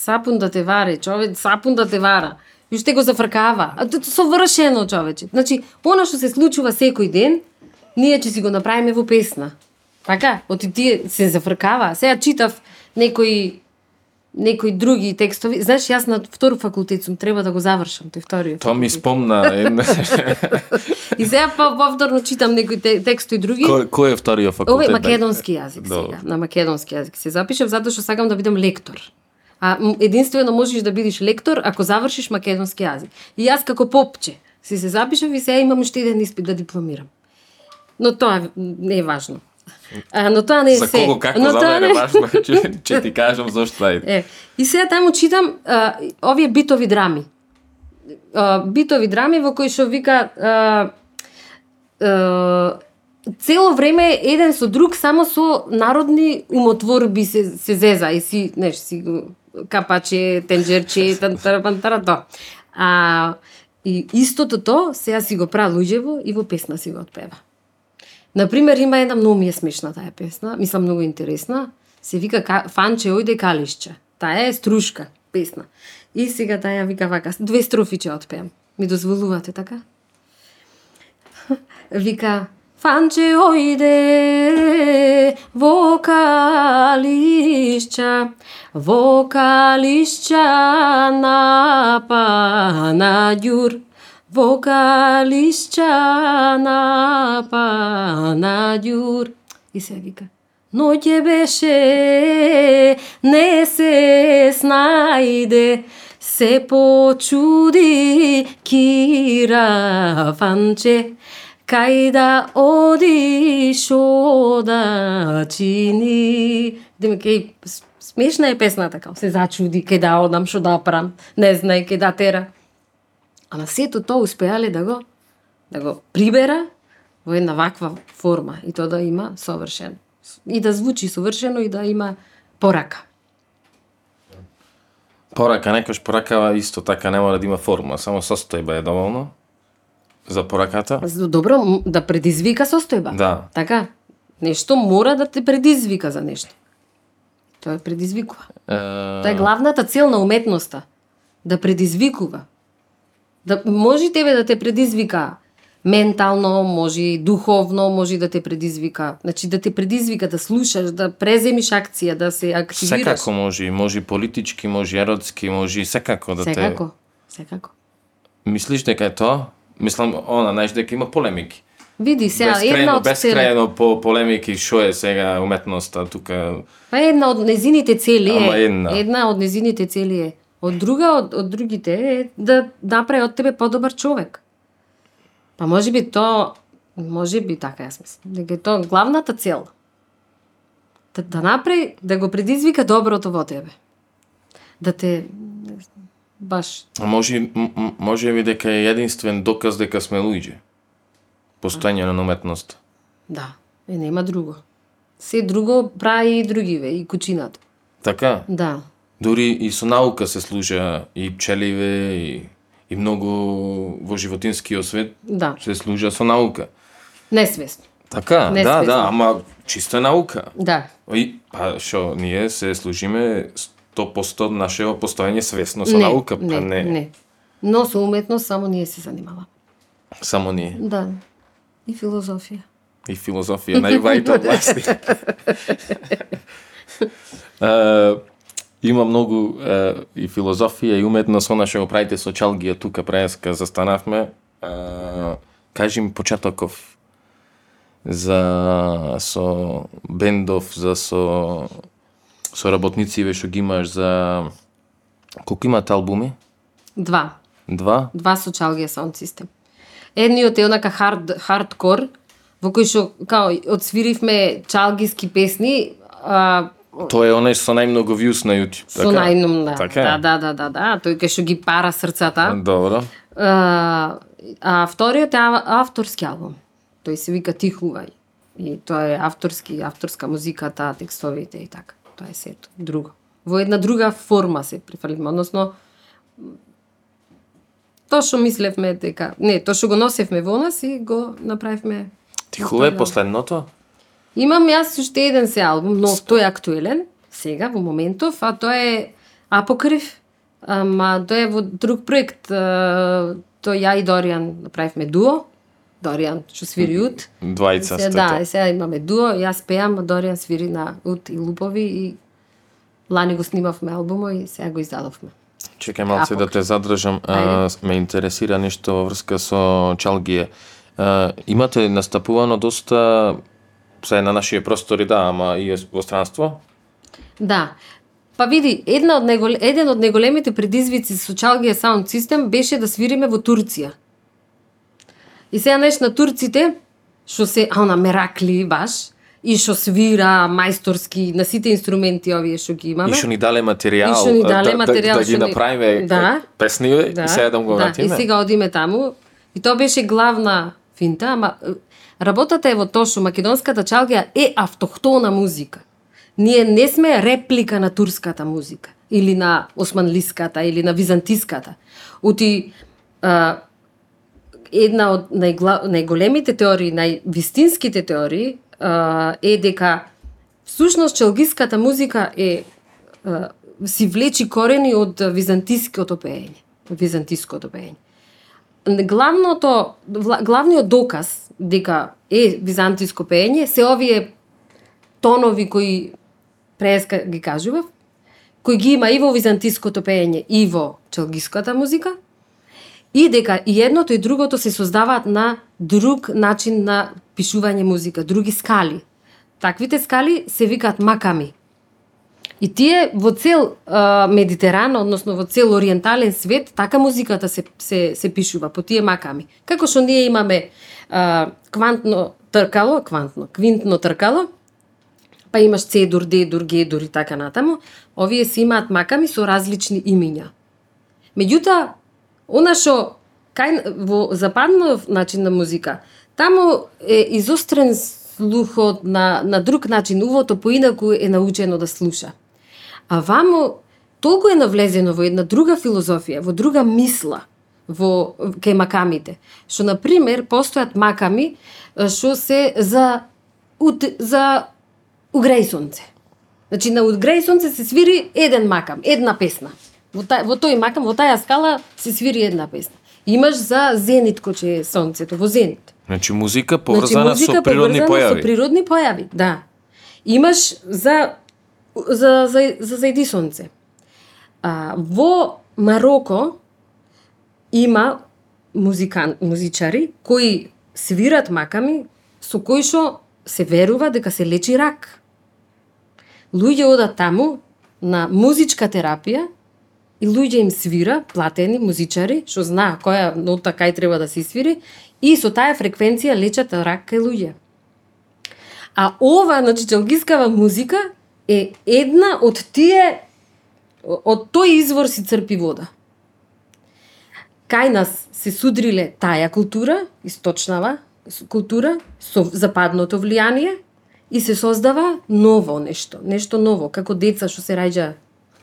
Сапун да те варе, човек, сапун да те вара. И уште го зафркава. А тоа совршено, човече. Значи, она што се случува секој ден, ние ќе си го направиме во песна. Така? Оти тие се зафркава. Сега читав некои некои други текстови. Знаеш, јас на втор факултет сум, треба да го завршам, тој вториот. Тоа ми спомна. И сега па повторно читам некои те- текстови други. кој, кој е вториот факултет? Ова е македонски јазик Добро. сега. На македонски јазик се запишав затоа што сакам да бидам лектор. А единствено можеш да бидеш лектор ако завршиш македонски јазик. И јас како попче си се запишав и сега имам уште еден испит да дипломирам. Но тоа не е важно. А, но тоа не е За се. кого како но тоа важно, е, ќе, ќе ти кажам зошто ајде. Е, и сега таму читам а, овие битови драми. А, битови драми во кои што вика а, а, цело време еден со друг само со народни умотворби се, се зеза и си, неш, си го капачи, тенџерчи, тантара, пантара, тоа. А, и истото то сега си го пра луѓево и во песна си го отпева. Например, има една многу ми е смешна таа песна, мислам многу интересна, се вика Фанче ојде калишче. Таа е струшка песна. И сега таа вика вака, две строфи ќе отпеам. Ми дозволувате така? Вика Фанче ојде во калишча, во калишча на панаѓур, во калишча на панаѓур. И се вика, Ноќе беше, не се снајде, се почуди Кира Фанче, кај да оди шо да чини. Демек, смешна е песната, као се зачуди, кај да одам, шо да прам, не знај кај да тера. Ама сето тоа успеале да го да го прибера во една ваква форма и тоа да има совршено. И да звучи совршено и да има порака. Порака, некош поракава исто така не мора да има форма, само состојба е доволно за пораката. Добро, да предизвика состојба. Да. Така, нешто мора да те предизвика за нешто. Тоа предизвикува. Е, Тоа е главната цел на уметноста. Да предизвикува. Да може тебе да те предизвика ментално, може и духовно, може да те предизвика. Значи да те предизвика да слушаш, да преземиш акција, да се активираш. Секако може, може политички, може и еротски, може секако да Секако. Секако. те... Мислиш дека е тоа? Мислам, она, знаеш дека има полемики. Види сега, една Бескрајно, од цели, бескрајно по полемики што е сега уметноста тука. па една од незините цели Ама е, една. една од незините цели е, од друга од, од другите е да направи од тебе подобар човек. Па може би то, може би така јас мислам, дека е тоа главната цел. Да, да направи, да го предизвика доброто во тебе. Да те баш А Може, може би дека е единствен доказ дека сме луѓе. Постојање на уметност. да, е нема друго. Се друго прави и другиве, и кучината. Така? Да. Дури и со наука се служа и пчеливе и, и многу во животинскиот свет Да, се служа со наука. несвесно. Така, Не да, да, ама чисто е наука. Да, И, па, шо, ние се служиме 100% нашето постојање свесно со не, наука, па не, не, не. Но со уметност само ние се занимава. само ние. Да. И филозофија. И филозофија, највајто области. Е, има многу е, и филозофија и уметност, она што го правите со чалгија тука преска застанавме. Кажи ми почетоков за со бендов, за со со работнициве што ги имаш за колку имате албуми? Два. Два? Два со чалгија саунд систем. Едниот е онака хард, хардкор, во кој што као одсвиривме чалгиски песни, а, Тоа е онај со најмногу views на YouTube. со најном, да. Така? Да, да, да, да, да. Тој кај што ги пара срцата. Добро. А, а вториот е ав- авторски албум. Тој се вика Тихувај. И тоа е авторски, авторска музиката, текстовите и така. Тоа е сето. Друго. Во една друга форма се префрлиме, односно тоа што мислевме дека, не, тоа што го носевме во нас и го направивме. Тихове Да. последното? Имам јас уште еден се албум, но тој е актуелен, сега, во моментов, а тоа е Апокрив, ама тоа е во друг проект. а, Тој ја и Доријан направивме дуо, Доријан што свири ут. Двајца сте да, тоа. е, сега имаме дуо, јас пеам, а Доријан свири на ут и лупови и лани го снимавме албумо и сега го издадовме. Чекај малце да те задржам. А, ме интересира нешто во врска со Чалгие. А, имате настапувано доста се на нашите простори, да, ама и во странство? Да. Па види, една од негол... еден од најголемите предизвици со Чалгија Sound System беше да свириме во Турција. И сега неш на турците, што се, а она меракли баш, и што свира мајсторски на сите инструменти овие што ги имаме. И што ни дале материјал, И што ни дале да, материјал, да, да ги што ни- направиме Да. песни и сега да го да, вратиме. и сега одиме таму. И тоа беше главна финта, ама работата е во тоа што македонската чалгија е автохтона музика. Ние не сме реплика на турската музика или на османлиската или на византиската. Ути а, една од најгла, најголемите теории, највистинските теории е дека всушност челгиската музика е си влечи корени од византиското пеење, византиското пеење. Главното, главниот доказ дека е византиско пеење се овие тонови кои преска ги кажував, кои ги има и во византиското пеење и во челгиската музика, и дека и едното и другото се создаваат на друг начин на пишување музика, други скали. Таквите скали се викаат маками. И тие во цел а, Медитеран, односно во цел ориентален свет, така музиката се, се, се пишува по тие маками. Како што ние имаме а, квантно тркало, квантно, квинтно тркало, па имаш цедур, дедур, гедур и така натаму, овие се имаат маками со различни имиња. Меѓутоа, она што кај во западнов начин на музика, таму е изострен слухот на, на друг начин, увото поинаку е научено да слуша. А ваму толку е навлезено во една друга филозофија, во друга мисла, во кај макамите, што на пример постојат маками што се за ут, за угреј сонце. Значи на угреј сонце се свири еден макам, една песна. Во, та, во тој макам, во таја скала се свири една песна. Имаш за Зенит кој е сонцето, во Зенит. Значи музика поврзана Значи, со природни поврзана појави. Со природни појави, да. Имаш за за за за зајди сонце. А, во Мароко има музикан музичари кои свират маками со кои што се верува дека се лечи рак. Луѓе одат таму на музичка терапија и луѓе им свира, платени музичари, што знаа која нота кај треба да се свири, и со таа фреквенција лечат рак кај луѓе. А ова, значи, джалгискава музика е една од тие, од тој извор си црпи вода. Кај нас се судриле таја култура, источнава култура, со западното влијание, и се создава ново нешто, нешто ново, како деца што се раѓа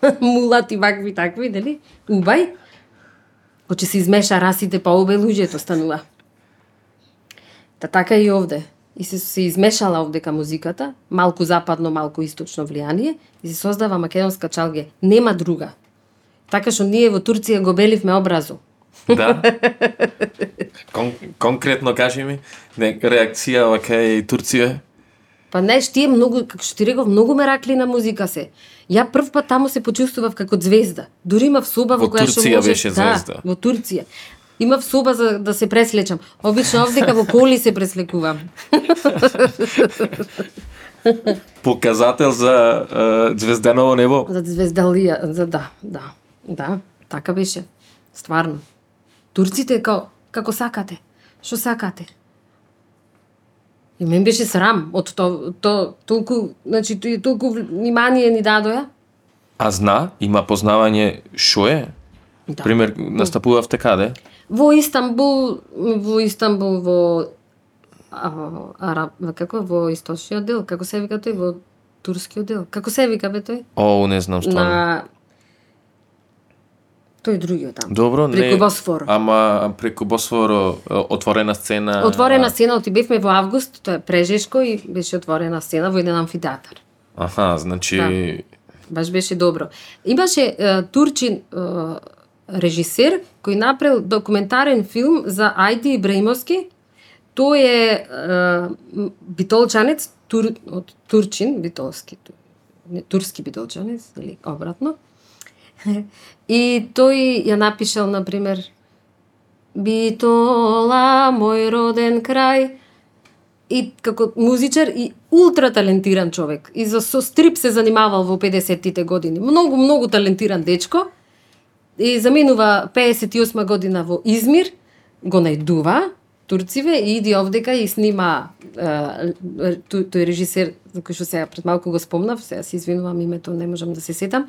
мулати, вакви, такви, дали? Убај. Кога се измеша расите, па обе луѓето станува. Та така и овде. И се, се измешала овдека музиката, малку западно, малку источно влијание, и се создава македонска чалге. Нема друга. Така што ние во Турција го беливме образу. Да. Кон, конкретно кажи ми, не, реакција кај Турција. Па знаеш, тие многу, како што ти реков, многу меракли на музика се. Ја прв пат таму се почувствував како звезда. Дури имав соба во, Во која што Турција можеш, беше звезда. Да, во Турција. Имав соба за да се преслечам. Обично овдека во коли се преслекувам. Показател за е, звезденово небо. За звездалија, за да, да. Да, така беше. Стварно. Турците како како сакате. Што сакате? И мен беше срам од то, то толку, значи толку внимание ни дадоја. А зна, има познавање шо е? Да. Пример, настапувавте каде? Во Истанбул, во Истанбул во а, Араб, како во источниот дел, како се вика тој во турскиот дел. Како се вика бе тој? О, не знам стварно. На тој другиот таму. Добро, не. Преку Босфор. Ама преку Босфоро е, отворена сцена. Отворена сцена, оти бевме во август, тоа е прежешко и беше отворена сцена во еден амфитеатар. Аха, значи Да. Баш беше добро. Имаше е, турчин е, режисер кој направил документарен филм за Ајди Ибраимовски. Тој е, е м, битолчанец, тур, од турчин, битолски, не, турски битолчанец, или обратно. И тој ја напишал, на пример, Битола, мој роден крај, и како музичар и ултра талентиран човек. И за со стрип се занимавал во 50-тите години. Многу, многу талентиран дечко. И заминува 58 година во Измир, го најдува турциве и иди овдека и снима е, тој, тој режисер за кој што сега пред малку го спомнав, сега се извинувам името, не можам да се сетам.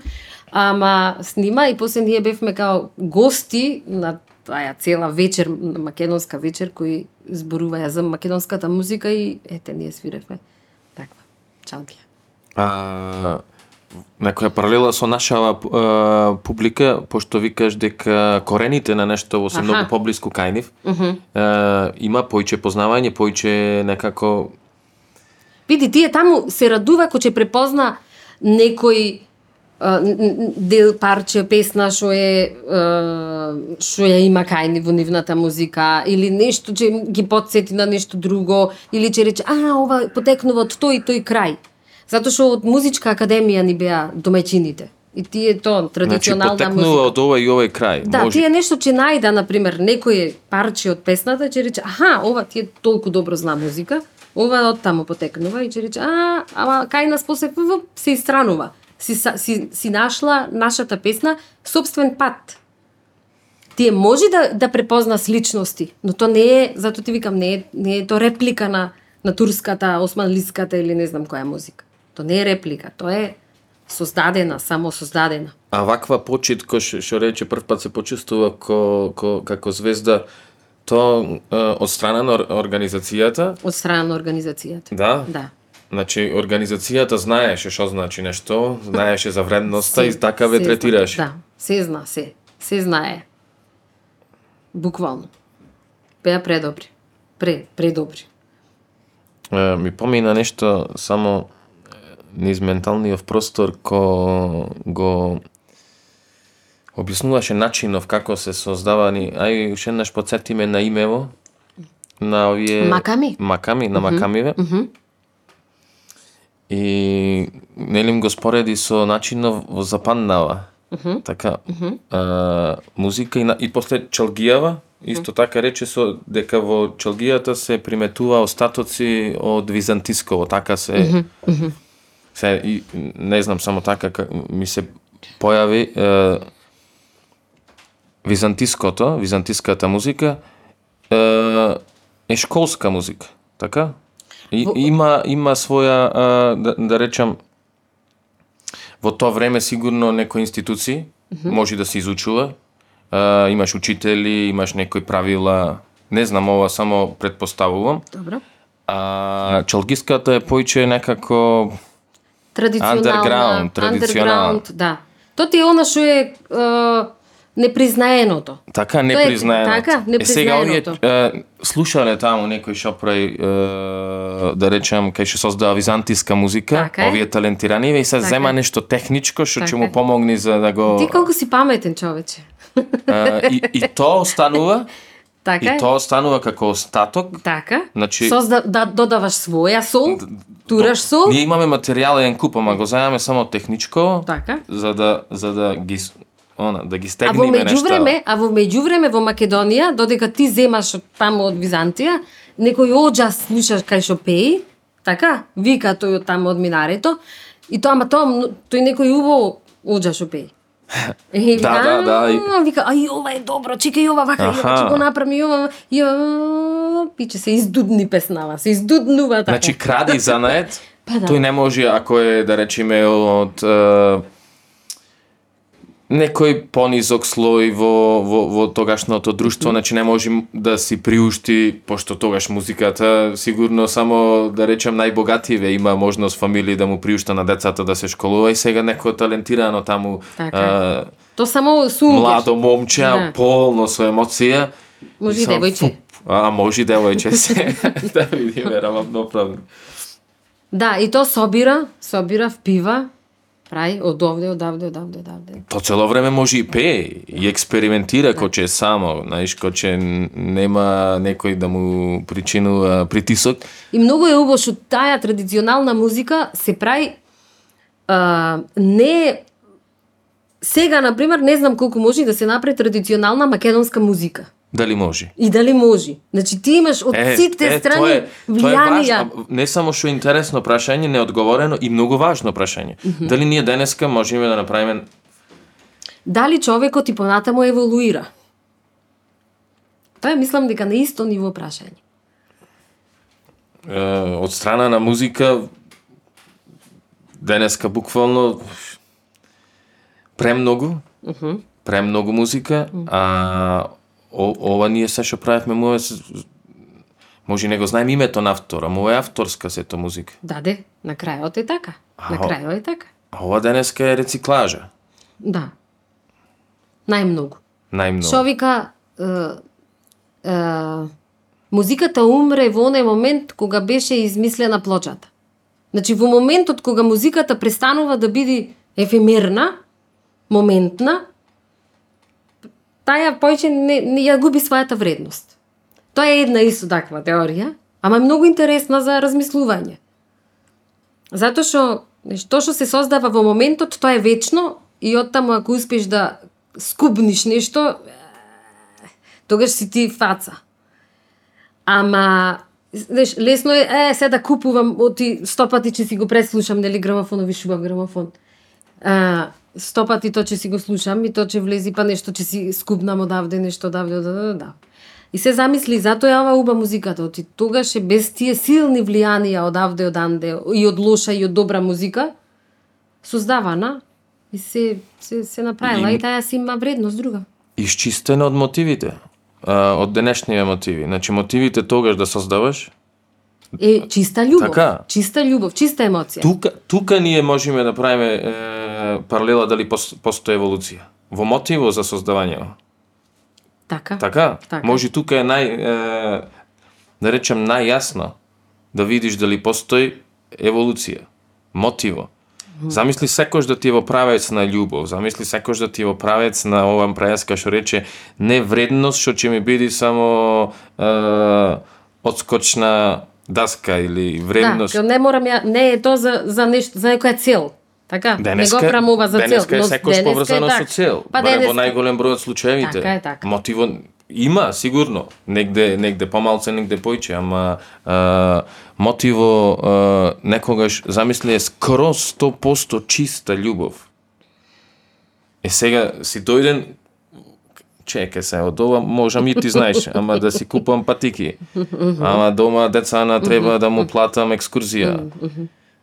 Ама снима и после ние бевме као гости на таа цела вечер, македонска вечер, кој зборуваја за македонската музика и ете, ние свиревме таква чалгија. а, некоја паралела со нашава а, публика, пошто викаш дека корените на нешто се Аха. многу поблиску кај нив, а, има појче познавање, појче некако Види, тие таму се радува кој ќе препозна некој дел парче песна што е што ја има кај ни во нивната музика или нешто ќе ги подсети на нешто друго или ќе рече а ова потекнува од тој и тој крај. Затоа што од музичка академија ни беа домаќините. И тие тоа значи традиционална потекнува музика. од овој и овој крај. Да, Може. тие нешто ќе најда, на пример, некој парче од песната, ќе рече, аха, ова тие толку добро зна музика, ова од таму потекнува и ќе рече, а, ама кај нас после се истранува. Си, си, си нашла нашата песна собствен пат. Тие може да, да препозна сличности, но то не е, зато ти викам, не е, не е то реплика на, на турската, османлиската или не знам која музика. То не е реплика, то е создадена, само создадена. А ваква почит кој што- рече прв пат се почувствува ко, ко, како звезда, то е, од страна на ор- организацијата, Од страна на организацијата. да? Да. Значи, организацијата знаеше што значи нешто, знаеше за вредноста и Се- така ве третираше. зна- Да, се зна, се. Се знае. Буквално. Беа предобри. Пре, предобри. Е, ми помина нешто само низ менталниот простор ко го објаснуваше начинов како се создавани, ај уште еднаш подсетиме на имево на овие Маками. Маками на макамиве. И нели им го спореди со начинов во западнава. Така, а, музика и, на, и после Чалгијава, исто така рече со дека во Чалгијата се приметува остатоци од византисково, така се се и не знам само така ка- ми се појави е, византиското, византиската музика е, е школска музика, така? И, Во- има има своја а, да, да речам во тоа време сигурно некои институции може да се изучува. А, имаш учители, имаш некои правила, не знам ова само предпоставувам. Добро. А чалгиската е поиќе некако Традиционална. Underground, Да. То ти е она што е, е непризнаеното. Така Тоа е- непризнаено. така, Е сега непризнаеното. е, слушале таму некој шопрај е, да речем кај што создава византиска музика, Така овие талентирани и се Така зема нешто техничко што ќе Така му е. помогне за да го Ти колку си паметен човече. е, и, и тоа останува Така и е. тоа останува како остаток. Така. Значи- Созда, да додаваш своја сол, тураш сол. Ние имаме материјален куп, ама го зајаме само техничко, Така. за да за да ги она да ги А во стегнеме нешта. меѓувреме, а во меѓувреме во Македонија, додека ти земаш од таму од Византија, некој оџа слушаш кај што пеи, така, вика тој од таму од минарето, и тоа, ама тоа, тој некој убаво оџа што пеи. И Да, да, да, и- «А, Вика, ај ова е добро, чекај ова вака, ова ќе го направи, и ова, и пиче се издудни песнава, се издуднува така. Значи кради занает, Па да. тој не може ако е да речеме од некој понизок слој во, во, во тогашното друштво, значи не може да си приушти, пошто тогаш музиката, сигурно само, да речем, најбогативе има можност фамилии да му приушта на децата да се школува и сега некој талентирано таму Така. е, То само сунгер. младо момче, а Да. полно со емоција. Може и девојче. А, може и девојче се. да видиме, равно проблем. Да, и то собира, собира, впива, прави од овде, од овде, од овде, од овде. То цело време може и пее и експериментира кој че е само, знаеш, кој че н- нема некој да му причинува притисок. И многу е убаво што таа традиционална музика се прави а, не сега на пример не знам колку може да се направи традиционална македонска музика. Дали може? И дали може? Значи ти имаш од сите страни тоа е, тоа е влијанија. важно, не само што е интересно прашање, неодговорено и многу важно прашање. Дали ние денеска можеме да направиме Дали човекот и понатаму еволуира? Тоа е мислам дека на исто ниво прашање. е, од страна на музика денеска буквално премногу, премногу музика, а о, ова ние се што правевме му е може не го знаеме името на автора, му е авторска сето музика. Даде, на крајот е така. На А, крајот е така. А ова денеска е рециклажа, Да. Најмногу. најмногу. Што вика, е, е, музиката умре во оној момент кога беше измислена плочата. Значи, во моментот кога музиката престанува да биде ефемерна, моментна, таја повеќе не, не ја губи својата вредност. Тоа е една исто таква теорија, ама е многу интересна за размислување. Затоа што знаеш, тоа што се создава во моментот, тоа е вечно и од таму ако успеш да скубниш нешто, тогаш си ти фаца. Ама знаеш, лесно е, е, се да купувам, оти сто пати че си го преслушам, нели грамофон, виш грамофон. А, сто пати тоа ќе си го слушам и тоа ќе влези, па нешто ќе си скубнам одавде, нешто одавде, да, да, да. И се замисли, затоа е ова уба музиката, оти тогаш е без тие силни влијанија одавде, оданде, и од лоша и од добра музика, создавана, и се, се, се направила, И- и, таја си има вредност друга. Исчистена од мотивите, а, од денешниве мотиви. Значи мотивите тогаш да создаваш, Е, чиста љубов. Така. Чиста љубов, чиста емоција. тука, тука ние можеме да правиме е, паралела дали пос, постои еволуција. Во мотиво за создавање. Така. Така? Така. Може тука е нај, е, да речем, најјасно да видиш дали постои еволуција. мотиво. Замисли секој да ти е во правец на љубов, замисли секој да ти е во правец на ова преска што рече не вредност што ќе ми биде само е, одскочна даска или вредност. Да, не морам ја, не е то за, за нешто, за некоја цел. Така? Денеска, не го прамува за цел. денеска е секој поврзано со така. цел. Па Барем во денеска, најголем број од случаевите. Така е, така. Мотиво има сигурно, негде негде помалце, негде поиќе, ама а, мотиво а, некогаш замисли е скроз 100% чиста љубов. Е сега си дојден чекај се, од ова можам и ти знаеш, ама да си купам патики. Ама дома децана треба да му платам екскурзија.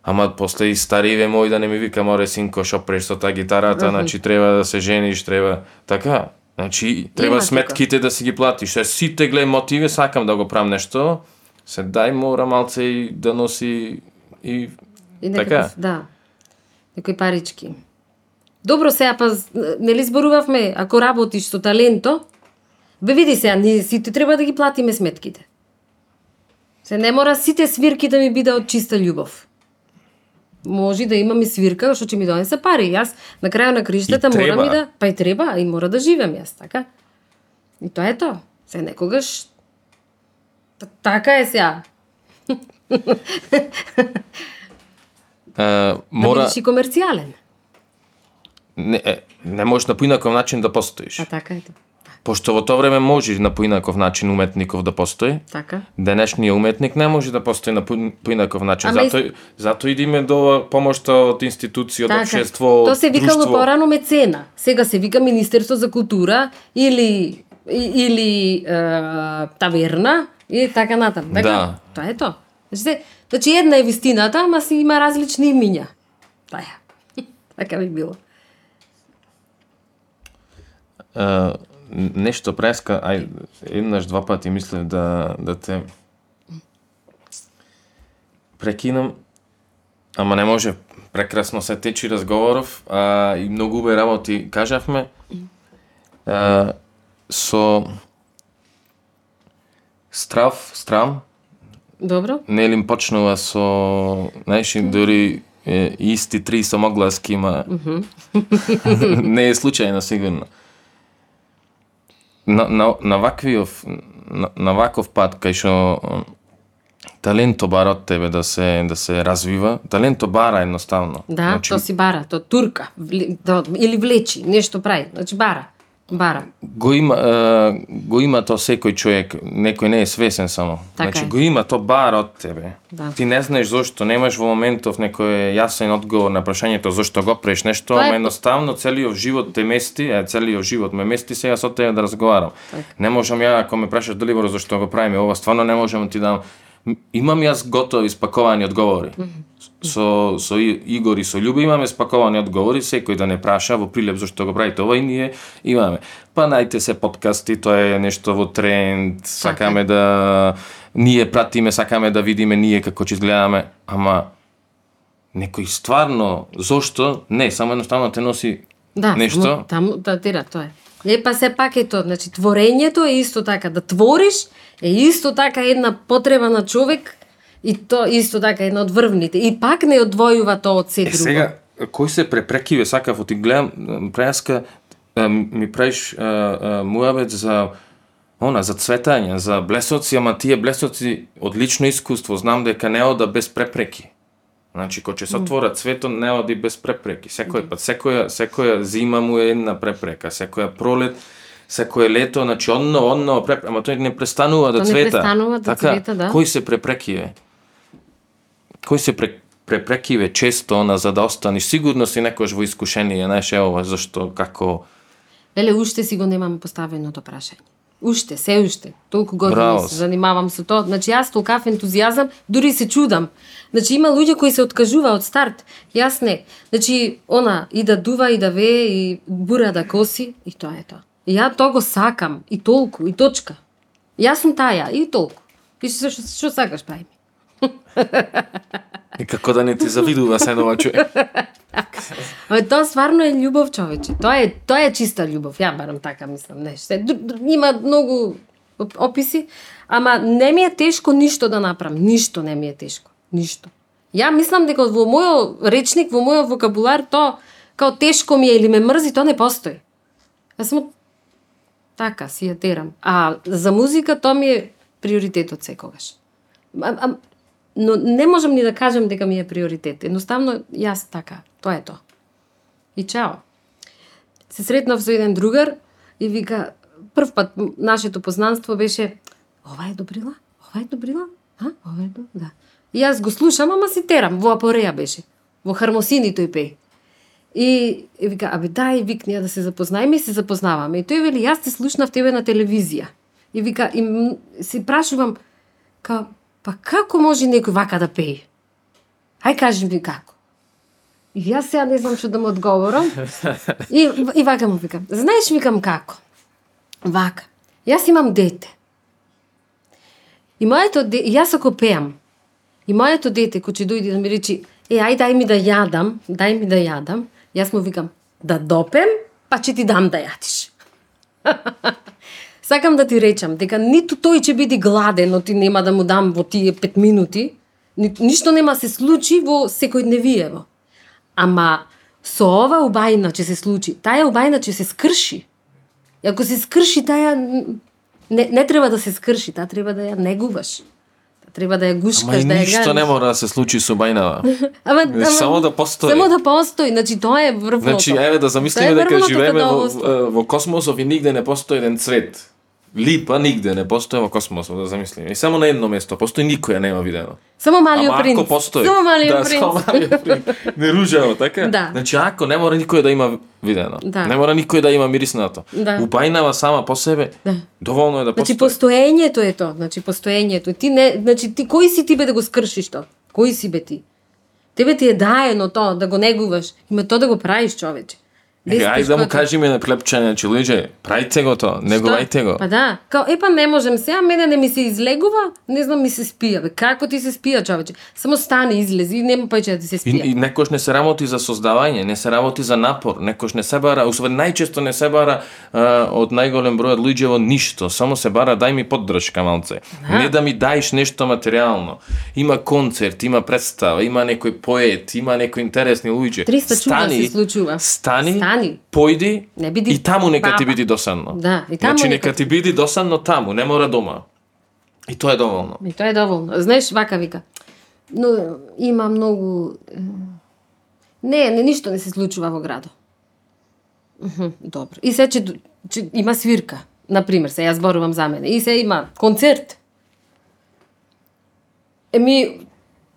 Ама после и стариве мој да не ми вика море синко шо преш со таа гитарата, значи треба да се жениш, треба така. Значи треба Има сметките да си ги платиш. Е сите глеј мотиви сакам да го правам нешто. Се дај мора малце и да носи и И така. да. Некои парички. Добро сега па нели зборувавме ако работиш со таленто, бе види сега ние сите треба да ги платиме сметките. Се не мора сите свирки да ми биде од чиста љубов. Може да имам и свирка што ќе ми донесе пари. Јас на крајот на треба. морам и да, па и треба, и мора да живеам јас, така? И тоа е тоа. Се некогаш Т- така е сега. Да мора бидеш и комерцијален. Не, не можеш на поинаков начин да постоиш. А така е тоа. Пошто во тоа време може на поинаков начин уметников да постои, Така. денешниот уметник не може да постои на поин- поинаков начин. Ама Зато, зато идиме до помошта од институција, од општество, Тоа се викало друштво. порано мецена. Сега се вика Министерство за култура или или е, таверна и така натаму. Така? Да. Тоа е тоа. Значи, значи една е вистината, ама си има различни имиња. Тоа е. така би било. Нешто преска, ај, еднаш два пати мислев да, да те прекинам, ама не може, прекрасно се течи разговоров, а, и многу убави работи кажавме. А, со страв, страм, Добро? Нели им почнува со, знаеш, дури е, исти три самогласки има. не е случајно сигурно. На, на, на ваквиов, на, на ваков пат кај што таленто бара од тебе да се да се развива, таленто бара едноставно. Да, тоа си бара, тоа турка, вли- тоа- или влечи, нешто прави. Значи бара. Бара. го има е, го има тоа секој човек, некој не е свесен само. Така значи е. го има тоа бара од тебе. Да. Ти не знаеш зошто, немаш во моментов некој јасен одговор на прашањето зошто го преш нешто, е ама по- едноставно целиот живот те мести, е целиот живот ме мести сега со тебе да разговарам. Не можам ја ако ме прашаш дали зошто го правиме ова, стварно не можам да ти дам М- Имам јас готови спаковани одговори. Со, со Игор и со Љуба имаме спаковани одговори, секој да не праша во прилеп зашто го правите ова и ние имаме. Па најте се подкасти, тоа е нешто во тренд, сакаме да ние пратиме, сакаме да видиме ние како ќе изгледаме, ама некој стварно зошто не, само едноставно те носи Да, нешто. само таму датира тоа е. Е, па се пак е тоа, значи творењето е исто така, да твориш е исто така една потреба на човек и то исто така една од врвните. И пак не одвојува тоа од се Е, друго. сега, кој се препрекиве, сакав, ти гледам, преска, ми правиш муабет за она, за цветање, за блесоци, ама тие блесоци од лично искуство, знам дека не ода без препреки. Значи, кога ќе се отвора цветот, не оди без препреки. Секој пат, секоја, секоја зима му е една препрека, секоја пролет, секое лето, значи онно, онно, препрека, ама тој не престанува да Тоа не цвета. престанува да така, цвета, да. Кој се препрекиве? Кој се пре, препрекиве често она за да останеш? Сигурно си некош во искушение, знаеш, е ова, зашто, како... Леле, уште си го немам поставено тоа прашање. Уште, се уште. Толку години Браво. се занимавам со тоа. Значи јас толкав ентузијазам, дури се чудам. Значи има луѓе кои се откажува од старт. Јас не. Значи она и да дува и да вее и бура да коси и тоа е тоа. И ја тоа го сакам и толку и точка. Јас сум таја и толку. И што што, што сакаш прави? И како да не ти завидува се нова човек. Ме тоа стварно е љубов, човече. Тоа е тоа е чиста љубов. Ја барам така мислам, не. Се, има многу описи, ама не ми е тешко ништо да направам. Ништо не ми е тешко. Ништо. Ја мислам дека во мојот речник, во мојот вокабулар, то као тешко ми е или ме мрзи, Тоа не постои. Јас сум така, си ја терам. А за музика тоа ми е приоритетот секогаш. А, а, но не можам ни да кажам дека ми е приоритет. Едноставно, јас така, тоа е тоа. И чао. Се сретнав со еден другар и вика, прв пат нашето познанство беше ова е добрила? Ова е добрила? А? Ова е добрила? Да. И јас го слушам, ама си терам, во апореја беше. Во хармосини тој пее. И, и вика, абе дај, викни да се запознаеме и се запознаваме. И тој вели, јас те слушнав тебе на телевизија. И вика, и се прашувам, као, па како може некој вака да пее? Ај кажи ми како. И јас сега не знам што да му одговорам. И, и вака му викам, знаеш викам како? Вака. Јас имам дете. И моето де... јас ако пеам, и моето дете кој ќе дојде да ми речи, е, ај дај ми да јадам, дај ми да јадам, јас му викам, да допем, па ќе ти дам да јадиш. Сакам да ти речам дека ниту тој ќе биде гладен, но ти нема да му дам во тие пет минути, ни, ништо нема се случи во секојдневиево. Ама со ова убајна ќе се случи, таа убајна ќе се скрши. И ако се скрши таа не, не треба да се скрши, таа треба да ја негуваш. Треба да ја Ама гушкаш, и да ја ништо ганеш. не мора да се случи со бајнава. Ама, ама, Само да постои. Само да постои, значи тоа е врвното. Значи, еве да замислиме дека живееме во, во космосов и нигде не постои еден цвет. Липа нигде не постои во космосов, да замислиме. И само на едно место постои никоја нема видено. Само малиот принц. ако постои. Само малиот да, принц. само малиот принц. Не ружаво, така? Да. Значи, ако не мора никој да има видено. Да. Не мора никој да има мириснато. Да. Упајнава сама по себе, Да. доволно е да Значи постои. постоењето е тоа, значи постоењето. Ти не, значи ти кој си ти бе да го скршиш тоа? Кој си бе ти? Тебе ти е даено тоа да го негуваш, има тоа да го правиш човече. Е, ајде да му кажеме на клепчање, че луѓе, правите го тоа, негувајте го. Па да, као епа не можем сега, мене не ми се излегува, не знам ми се спија. Бе, како ти се спија, човече? Само стани, излези и нема повеќе да ти се И, спија. и некош не се работи за создавање, не се работи за напор, некош не се бара, усвен најчесто не се бара а, од најголем број од луѓе во ништо, само се бара дај ми поддршка малце. Не да ми даеш нешто материјално. Има концерт, има представа, има некој поет, има некои интересни луѓе. 300 чуда Стани, се случува. Стани, Стани. Појди Не биди и таму нека ти баба. биди досадно. Да, и таму значи нека ти биди досадно таму, не мора дома. И тоа е доволно. И тоа е доволно. Знаеш, вака вика. Но има многу... Не, не, ништо не се случува во градот. Мхм, Добро. И се че, че има свирка. Например, се јас зборувам за мене. И се има концерт. Еми,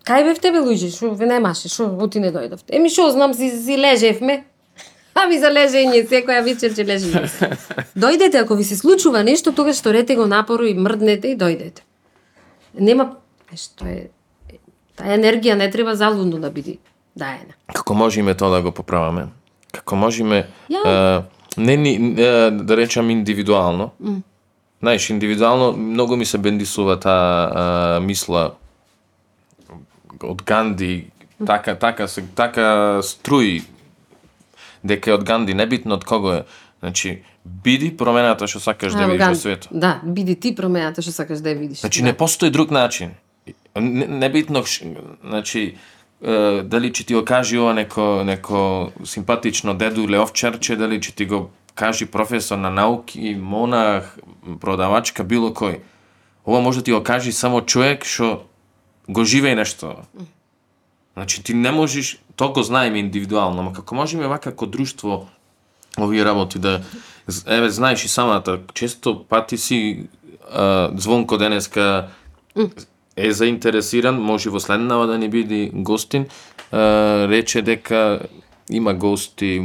кај бевте бе луѓе? Шо ве немаше? Шо оти не дојдовте? Еми шо знам си си лежевме. А ви за лежење секоја вечер ќе лежиме. Дојдете ако ви се случува нешто, тогаш сторете го напору и мрднете и дојдете. Нема што е таа енергија не треба залудно да биде даена. Како можеме тоа да го поправаме? Како можеме Ја- е, не ни е, да речам индивидуално. Mm. Знаеш, индивидуално многу ми се бендисува таа мисла од Ганди, така така се така струи дека е од Ганди, небитно од кого е. Значи, биди промената што сакаш да видиш во светот. Да, биди ти промената што сакаш да ја видиш. Значи да. не постои друг начин. Не, небитно, значи, е, дали ќе ти го кажи ова неко, неко симпатично деду или овчарче, дали ќе ти го кажи професор на науки, монах, продавачка, било кој. Ова може да ти го кажи само човек што го живее нешто. Значи ти не можеш, тоа го знаеме индивидуално, ама како можеме вака како друштво овие работи да еве знаеш и самата често пати си а, звонко денеска е заинтересиран, може во следнава да ни биде гостин, а, рече дека има гости,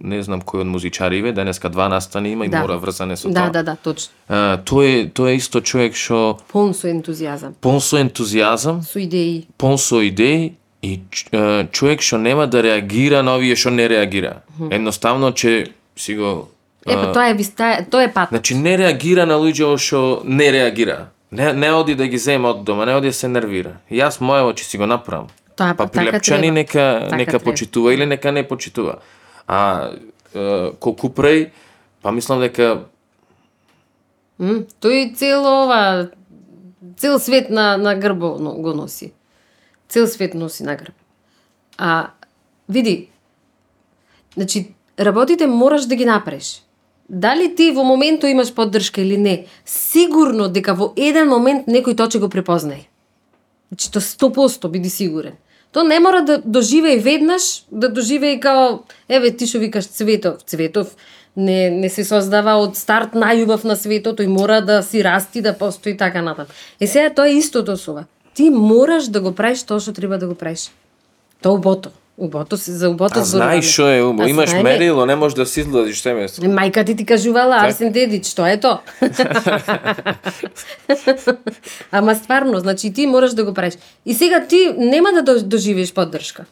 не знам кој од музичариве, денеска два настани има и Да. мора врзане со Да, тоа. да, да, точно. А, тој е тој е исто човек што Полн со ентузијазам, пон со ентузијазам, со идеи. пон со идеи и човек што нема да реагира на овие што не реагира. Едноставно че си го Епа, тоа е виста, тоа е пат. Значи не реагира на луѓе што не реагира. Не, не оди да ги земе од дома, не оди да се нервира. И јас моево ќе си го направам. Тоа Па па така прилепчани треба. нека Така нека треба. почитува или нека не почитува. А е, колку преј, па мислам дека М, Тој цел ова цел свет на на грбо го носи. Цел свет носи награб. А, види, значи, работите мораш да ги направиш. Дали ти во моменту имаш поддршка или не, сигурно дека во еден момент некој тоа ќе го препознае. Значи, тоа 100% биди сигурен. То не мора да доживее веднаш, да доживее као, еве ти што викаш Цветов. Цветов не, не се создава од старт најубав на светот, тој мора да си расти, да постои така натаму. Е сега тоа е истото со ова. Ти мораш да го правиш тоа што треба да го правиш. Тоа убото. Убото се за убото А знаеш што е убо, имаш знаеме- мерило, не можеш да си изгладиш теместо. Мајка ти ти кажувала Арсен Дедич, што е то? Ама стварно, значи ти мораш да го правиш. И сега ти нема да до- доживееш поддршка.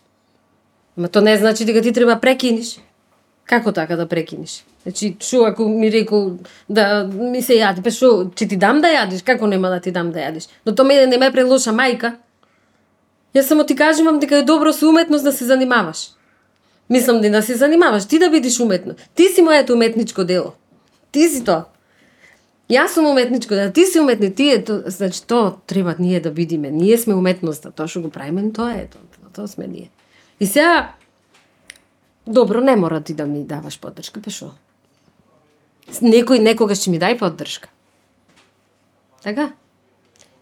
Ма то не значи дека ти треба прекиниш. Како така да прекинеш? Значи, шо ако ми рекол да ми се јади, па шо, че ти дам да јадиш, како нема да ти дам да јадиш? Но тоа мене не ме прелоша мајка. Јас само ти кажувам дека е добро со уметност да се занимаваш. Мислам да се занимаваш, ти да бидеш уметно. Ти си моето уметничко дело. Ти си тоа. Јас сум уметничко дело, ти си уметни, ти е то, значи тоа треба ние да видиме. Ние сме уметноста, тоа што го правиме, тоа е тоа, тоа, тоа сме ние. И сега добро не мора ти да ми даваш поддршка, па шо? Некој некогаш ќе ми дај поддршка. Така?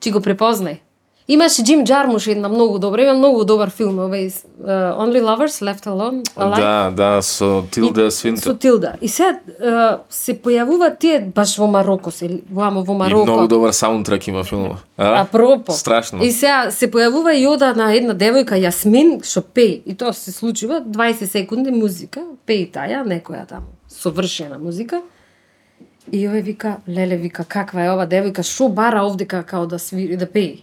Чи го препознај. Имаше Джим Джармуш една многу добра, има многу добар филм, овој uh, Only Lovers Left Alone, Alive. Да, да, со Тилда Свинтон. Со Тилда. И сега uh, се појавуваат тие баш во Мароко, се во амо во И Мароко. многу добар саундтрак има филмот. А? Апропо. Страшно. И сега се појавува и ода на една девојка Јасмин што пее. И тоа се случува 20 секунди музика, пее таја, некоја таму совршена музика. И овој вика, леле вика, каква е ова девојка, што бара овдека као да свири, да пее.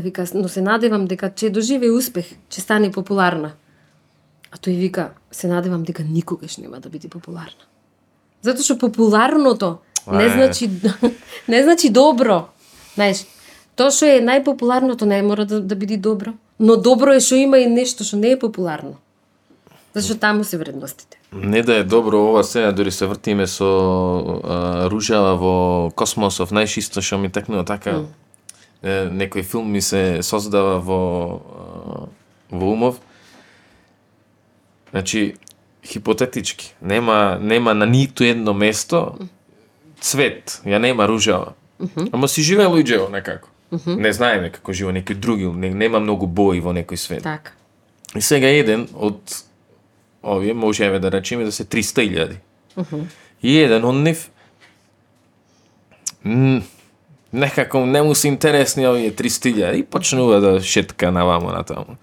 Вика, но се надевам дека ќе доживее успех, ќе стане популарна. А тој вика, се надевам дека никогаш нема да биде популарна. Затоа што популарното не значи не значи добро. Знаеш, тоа што е најпопуларното не мора да, да биде добро, но добро е што има и нешто што не е популарно. Зашто таму се вредностите. Не да е добро ова сега, дури се вртиме со а, ружава во космосов, најшисто што ми текнува така. Е, некој филм ми се создава во во умов. Значи, хипотетички, нема нема на ниту едно место цвет, ја нема ружава. Ама си живее луѓево некако. Не знаеме како живе некој други, не, нема многу бои во некој свет. Така. И сега еден од овие може еве да речеме да се 300.000. И еден од нив некако не му се интересни овие 300.000 и почнува да шетка навамо натаму.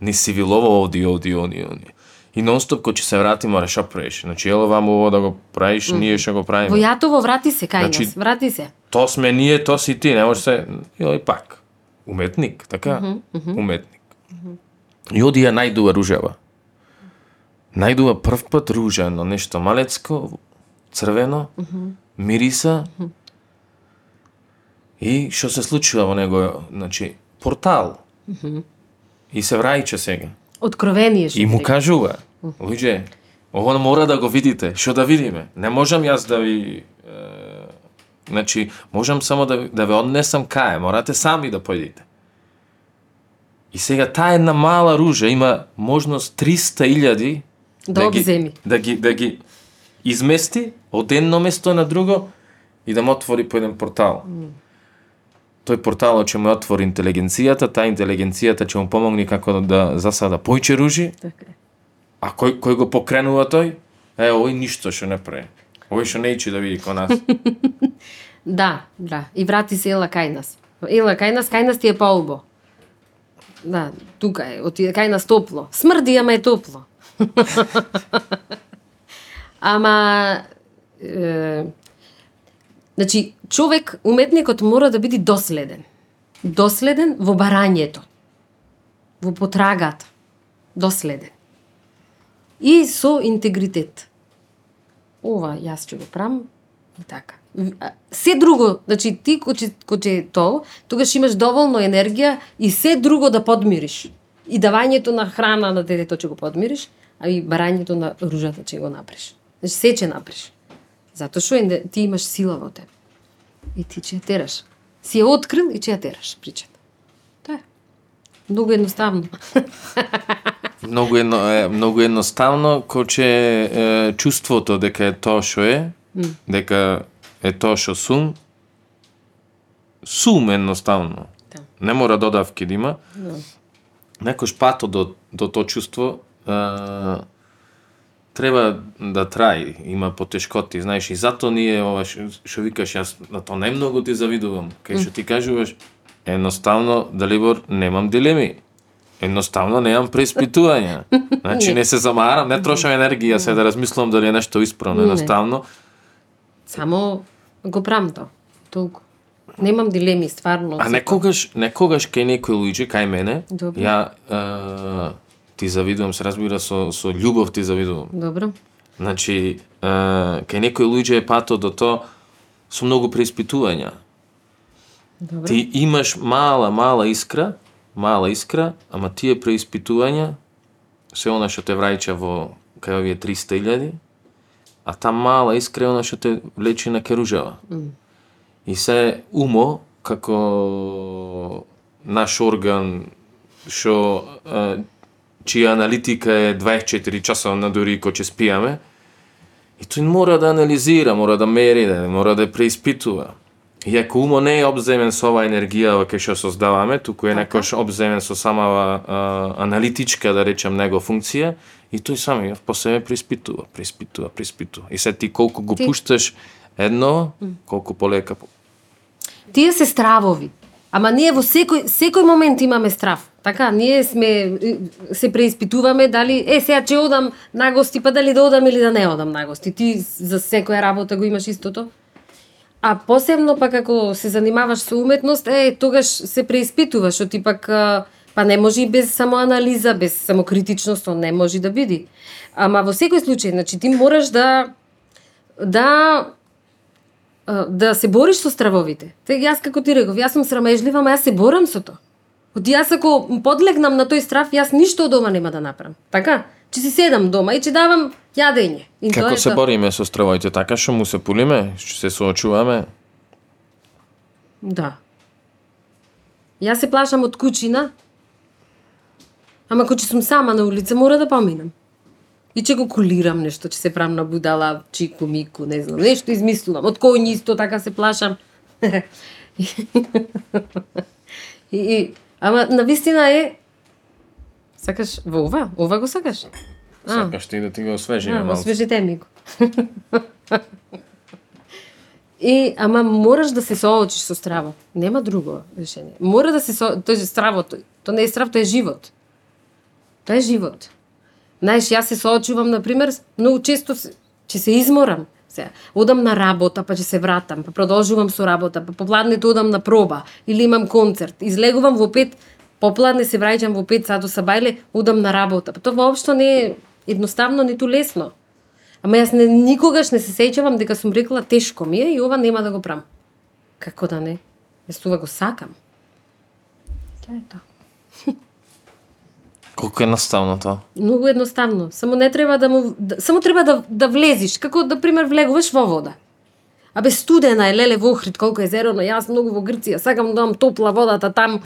Ни си вилово оди, оди, оди, оди. И нонстоп кој ќе се врати мора шо правиш. Значи ело ваму ово да го правиш, ние што го Во правиме. Јатово врати се кај Значи- нас, врати се. То сме ние, то си ти, не може се... Јој пак. Уметник, така? Уметник. И оди ја најдува ружава. Најдува прв пат ружа, но нешто малецко, црвено, мириса. И што се случува во него, значи, портал. И се враќа сега. Откровение што И му кажува, луѓе, ово мора да го видите, што да видиме. Не можам јас да ви е, значи, можам само да, да ве однесам кај, морате сами да појдете. И сега таа една мала ружа има можност 300.000 Да ги, обземи. да ги да ги измести од едно место на друго и да му отвори по еден портал. Тој портал ќе му отвори интелигенцијата, таа интелигенцијата ќе му помогне како да засада појче ружи, Така а кој кој го покренува тој? Е, овој ништо што не прави. Овој што не ичи да види ко нас. Да, да. И врати се ела кај нас. Ела кај нас, кај нас ти е поубо. Да, тука е, отиде кај нас топло. Смрди, ама е топло. ама е, значи човек, уметникот мора да биде доследен. Доследен во барањето. Во потрагата. Доследен. И со интегритет. Ова јас ќе го правам и така. Се друго, значи ти кој ќе тоа, тогаш имаш доволно енергија и се друго да подмириш. И давањето на храна на детето ќе го подмириш, а и барањето на ружата ќе го направиш. Значи се ќе направиш. Затоа што ти имаш сила во тебе. И ти ќе ја тераш. Си ја открил и ќе ја тераш причата. Тоа е. Многу едноставно. Многу едно, е, многу едноставно, коче е, чувството дека е тоа што е, дека е тоа што сум, сум едноставно. Да. Не мора додавки да има. Некош патот до, до тоа чувство е, треба да траи, има потешкоти, знаеш, и зато ние ова што викаш јас на тоа најмногу ти завидувам. Кај што ти кажуваш едноставно Далибор немам дилеми. Едноставно немам преиспитувања. Значи не се замарам, не трошам енергија се да размислувам дали е нешто исправно. Едноставно Само го правам тоа. Толку. Немам дилеми, стварно. А некогаш, некогаш кај некој луѓе, кај мене, Добро. ја ти завидувам, се разбира, со, со љубов ти завидувам. Добро. Значи, е, кај некој луѓе е патот до тоа со многу преиспитувања. Добро. Ти имаш мала, мала искра, мала искра, ама тие преиспитувања, се она што те враќа во кај овие 300.000, а та мала искра е она што те влече на керужава. И се умо, како наш орган, што чија аналитика е 24 часовна дури кога ќе спијаме, и тој мора да анализира, мора да мери, да, мора да преиспитува. И ако умо не е обземен со оваа енергија кај што создаваме, туку е некош обземен со самава а, аналитичка, да речем, него функција, и тој сам ја по себе преиспитува, преиспитува, преиспитува. И се ти колку го Ти- пушташ едно, колку полека Тие се стравови. Ама ние во секој секој момент имаме страв. Така, ние сме е, се преиспитуваме дали е сега че одам на гости, па дали да одам или да не одам на гости. Ти за секоја работа го имаш истото. А посебно пак ако се занимаваш со уметност, е тогаш се преиспитуваш, што ти пак па не може и без самоанализа, без самокритичност, не може да биде. Ама во секој случај, значи ти мораш да да да се бориш со стравовите. Те јас како ти реков, јас сум срамежлива, ама јас се борам со тоа. Од јас ако подлегнам на тој страв, јас ништо од дома нема да направам. Така? Ќе си седам дома и ќе давам јадење. И тоа Како се тоа. бориме со стравоите? Така што му се пулиме, што се соочуваме? Да. Јас се плашам од кучина, ама ќе сум сама на улица, мора да поминам. И ќе го кулирам нешто, ќе се правам на будала, чику, мику, не знам, нешто измислувам. Од кој исто така се плашам. и, и, ама на вистина е Сакаш во ова? Ова го сакаш? А. Сакаш ти да ти го освежиме А, малку. освежите ми го. И, ама мораш да се соочиш со страво. Нема друго решение. Мора да се со... Тој е страво, тој, тоа не е страв, тоа е живот. Тоа е живот. Знаеш, јас се соочувам, например, многу често се, ќе се изморам. Се, одам на работа, па ќе се вратам, па продолжувам со работа, па попладнето одам на проба, или имам концерт, излегувам во пет, попладне се враќам во пет сато са бајле, одам на работа. Па тоа воопшто не е едноставно, ниту лесно. Ама јас не, никогаш не се сеќавам дека сум рекла тешко ми е и ова нема да го правам. Како да не? Јас ова го сакам. Тоа е тоа. Колку е наставно тоа? Многу едноставно. Само не треба да му да, само треба да да влезиш, како да пример влегуваш во вода. Абе студена е леле во Охрид, колку е зерено, јас многу во Грција, сакам да имам топла водата там.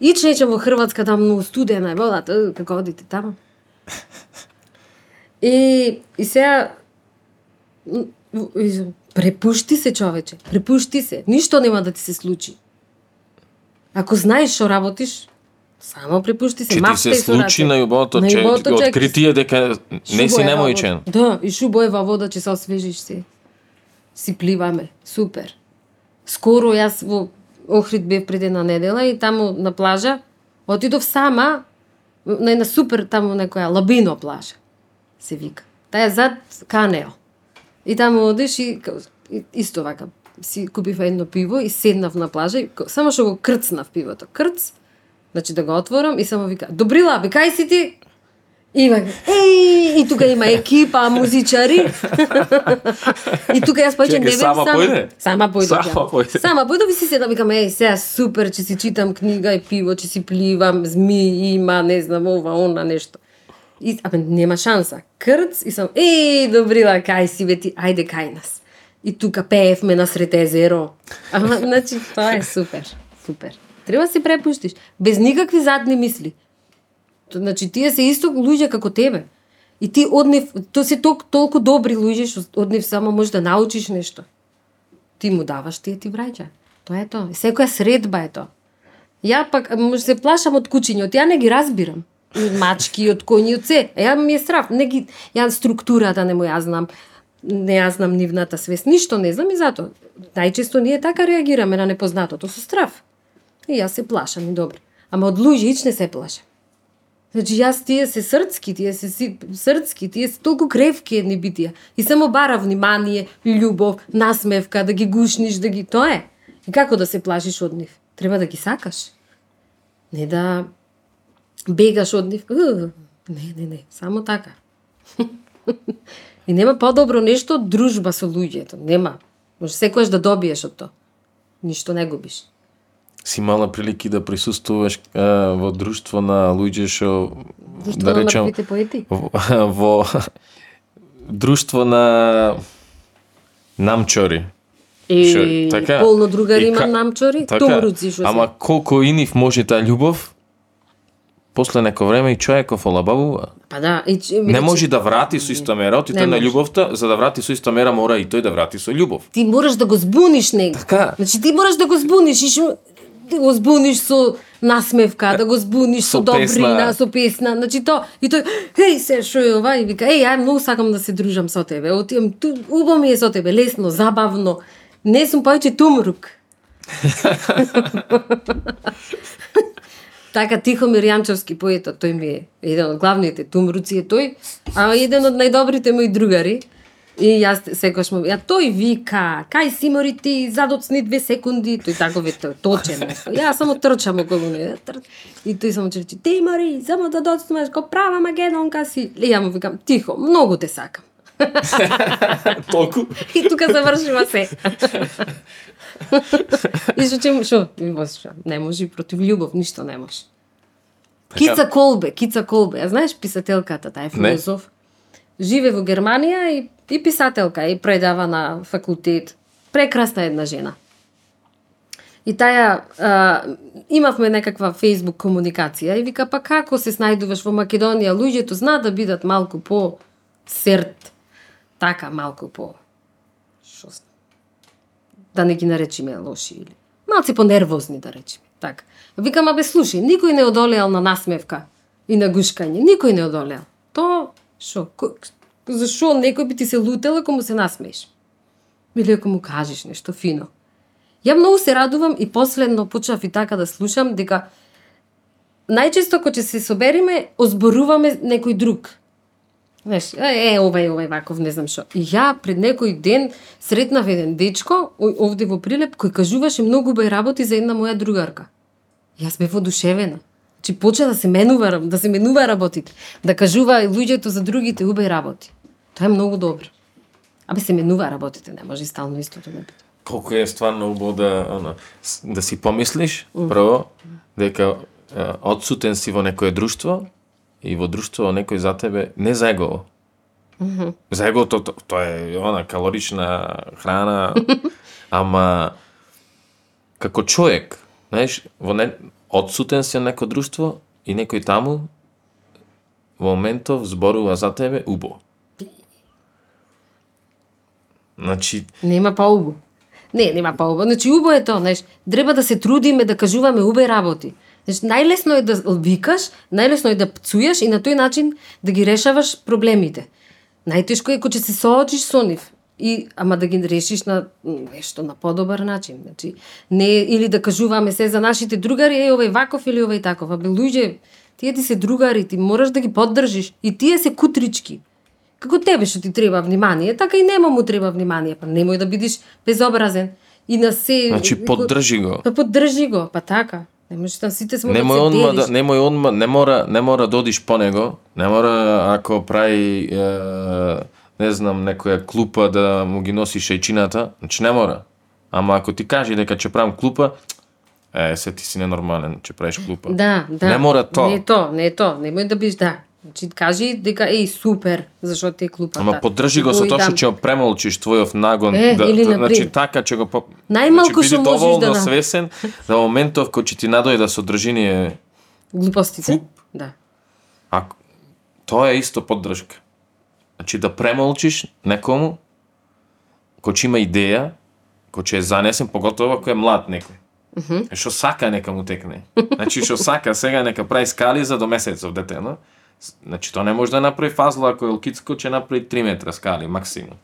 Ич нечам во Хрватска, там многу студена е водата, како одите таму. И, и сега препушти се човече, препушти се. Ништо нема да ти се случи. Ако знаеш што работиш, само препушти се. Че ти мавтај се случи раце. најубавото, На че че- откритие дека не си немојчен. Да, и шубоева вода ќе се освежиш се. Си пливаме. Супер. Скоро јас во Охрид бев пред една недела и таму на плажа отидов сама на една супер таму некоја Лабино плажа се вика. Таа е зад Канео. И таму одиш и, и исто вака си купив едно пиво и седнав на плажа и само што го крцнав пивото. Крц, значи да го отворам и само вика, Добрила, бе, кај си ти? И вака, еј, и тука има екипа, музичари. и тука јас Чекај, не сама појде? Сама појде. Сама појде. Сама појде ви си седам, викам, еј, сега супер, ќе си читам книга и пиво, ќе си пливам, зми има, не знам, ова, она, нешто. И, абе, нема шанса. Крц и сам, еј, добрила, кај си, бе ти, ајде кај нас. И тука пеевме на сред езеро. Ама, значи, тоа е супер. Супер. Треба да се препуштиш. Без никакви задни мисли. То- Значи, тие се исто луѓе како тебе. И ти од нив, то се толку, толку добри луѓе, што од нив само можеш да научиш нешто. Ти му даваш, тие ти враќа. Тоа е тоа. Секоја средба е тоа. Ја пак може да се плашам од кучињот, ја не ги разбирам. И од мачки, од коњи, од се. Ја ми е страв. Не ги, ја структурата не му ја знам. Не ја знам нивната свест. Ништо не знам и затоа. Најчесто ние така реагираме на непознатото со страв. И јас се плашам и добро. Ама од луѓе не се плашам. Значи јас тие се срцки, тие се си, срцки, тие се толку кревки едни битија. И само бара внимание, љубов, насмевка, да ги гушниш, да ги... Тоа е. И како да се плашиш од нив? Треба да ги сакаш. Не да бегаш од нив. Не, не, не, само така. И нема подобро нешто од дружба со луѓето. Нема. Може секојаш да добиеш од тоа. Ништо не губиш. Си мала прилики да присуствуваш а, во друштво на луѓе што да поети. во, во друштво на намчори. И Шо, така? полно другари И има намчори, Така, тумруци што. Ама колку и нив може таа љубов, после неко време и човеков олабавува. Па да, и, че- Не може да врати со иста мера, отите Не на љубовта, за да врати со иста мера мора и тој да врати со љубов. ти мораш да го збуниш него. Така. Значи ти мораш да го збуниш и шо, го збуниш со насмевка, да го збуниш со, Со добрина, песна. со песна. Значи то и тој еј се шо е ова и вика еј ја многу сакам да се дружам со тебе. Отивам ту убаво ми е со тебе, лесно, забавно. Не сум повеќе тумрук. Така Тихомир Јанчевски поетот, тој ми е еден од главните тумруци е тој, а еден од најдобрите мои другари. И јас секогаш му, ја тој вика, кај си мори ти, задоцни две секунди, тој тако ве тој точен нешто. Ја само трчам околу него. И тој само рече, ти мори, само да доцнеш ко права магедонка си. И ја му викам, тихо, многу те сакам. Толку? И тука завршува се. и што вас шо? Не може против љубов, ништо не може. Кица Колбе, Кица Колбе, ја знаеш писателката, таа е филозоф. Живе во Германија и, и писателка, и предава на факултет. Прекрасна една жена. И таја, а, имавме некаква фейсбук комуникација и вика, па како се снајдуваш во Македонија? Луѓето знаат да бидат малку по серт, така малку по шо да не ги наречиме лоши или малци понервозни да речеме. Така. Викам, абе слушај, никој не одолеал на насмевка и на гушкање, никој не одолеал. То шо, зашо некој би ти се лутел ако му се насмееш? Или ако му кажеш нешто фино. Ја многу се радувам и последно почнав и така да слушам дека најчесто кога ќе се собериме, озборуваме некој друг. Знаеш, е, е, овај, овај, ваков, не знам што. И ја пред некој ден сретнав еден дечко, овде во Прилеп, кој кажуваше многу бај работи за една моја другарка. Јас бев одушевена. Чи почна да се менува, да се менува работите, да кажува и луѓето за другите убави работи. Тоа е многу добро. Абе се менува работите, не може и стално истото да биде. Колку е стварно убаво да, она, да си помислиш, прво, дека е, одсутен си во некое друштво и во друштво некој за тебе не за егово. За егото то, тоа е она калорична храна, ама како човек, знаеш, во не, одсутен си на некој друштво и некој таму во моментов зборува за тебе убо. Значи, Нема па поубо. Не, нема па поубо. Значи, убо е тоа, знаеш, треба да се трудиме да кажуваме убе работи. Значи, најлесно е да викаш, најлесно е да пцујаш и на тој начин да ги решаваш проблемите. Најтешко е кога ќе се соочиш со нив. И, ама да ги решиш на нешто на подобар начин. Значи, не или да кажуваме се за нашите другари, е овај ваков или овај таков. Абе луѓе, тие ти се другари, ти мораш да ги поддржиш. И тие се кутрички. Како тебе што ти треба внимание, така и нема му треба внимание, па немој да бидеш безобразен. И на се значи поддржи го. Па поддржи го, па така. Не можеш да сите сме Немој да се онма да немој онма не мора не мора да одиш по него, не мора ако прави е, не знам некоја клупа да му ги носи шејчината, значи не мора. Ама ако ти кажи дека ќе правам клупа, е се ти си ненормален, ќе правиш клупа. Да, да. Не мора тоа. Не е тоа, не е тоа. Немој да биш, да. Значи, кажи дека еј супер, зашо ти е клупата. Ама поддржи го со тоа што ќе го премолчиш твојов нагон. Е, да, или да, на значи така ќе го. Најмалку значи, што можеш да свесен за моментов кој ќе ти надојда содржиние, Глупостите? Фуп. Да. а тоа е исто поддршка. Значи да премолчиш некому кој ќе има идеја, кој ќе е занесен, поготово ако е млад некој. Е што сака нека му текне. Значи што сака сега нека прави скали за до месецов дете, но? Значи тоа не може да направи фазла ако е лкицко ќе направи 3 метра скали максимум.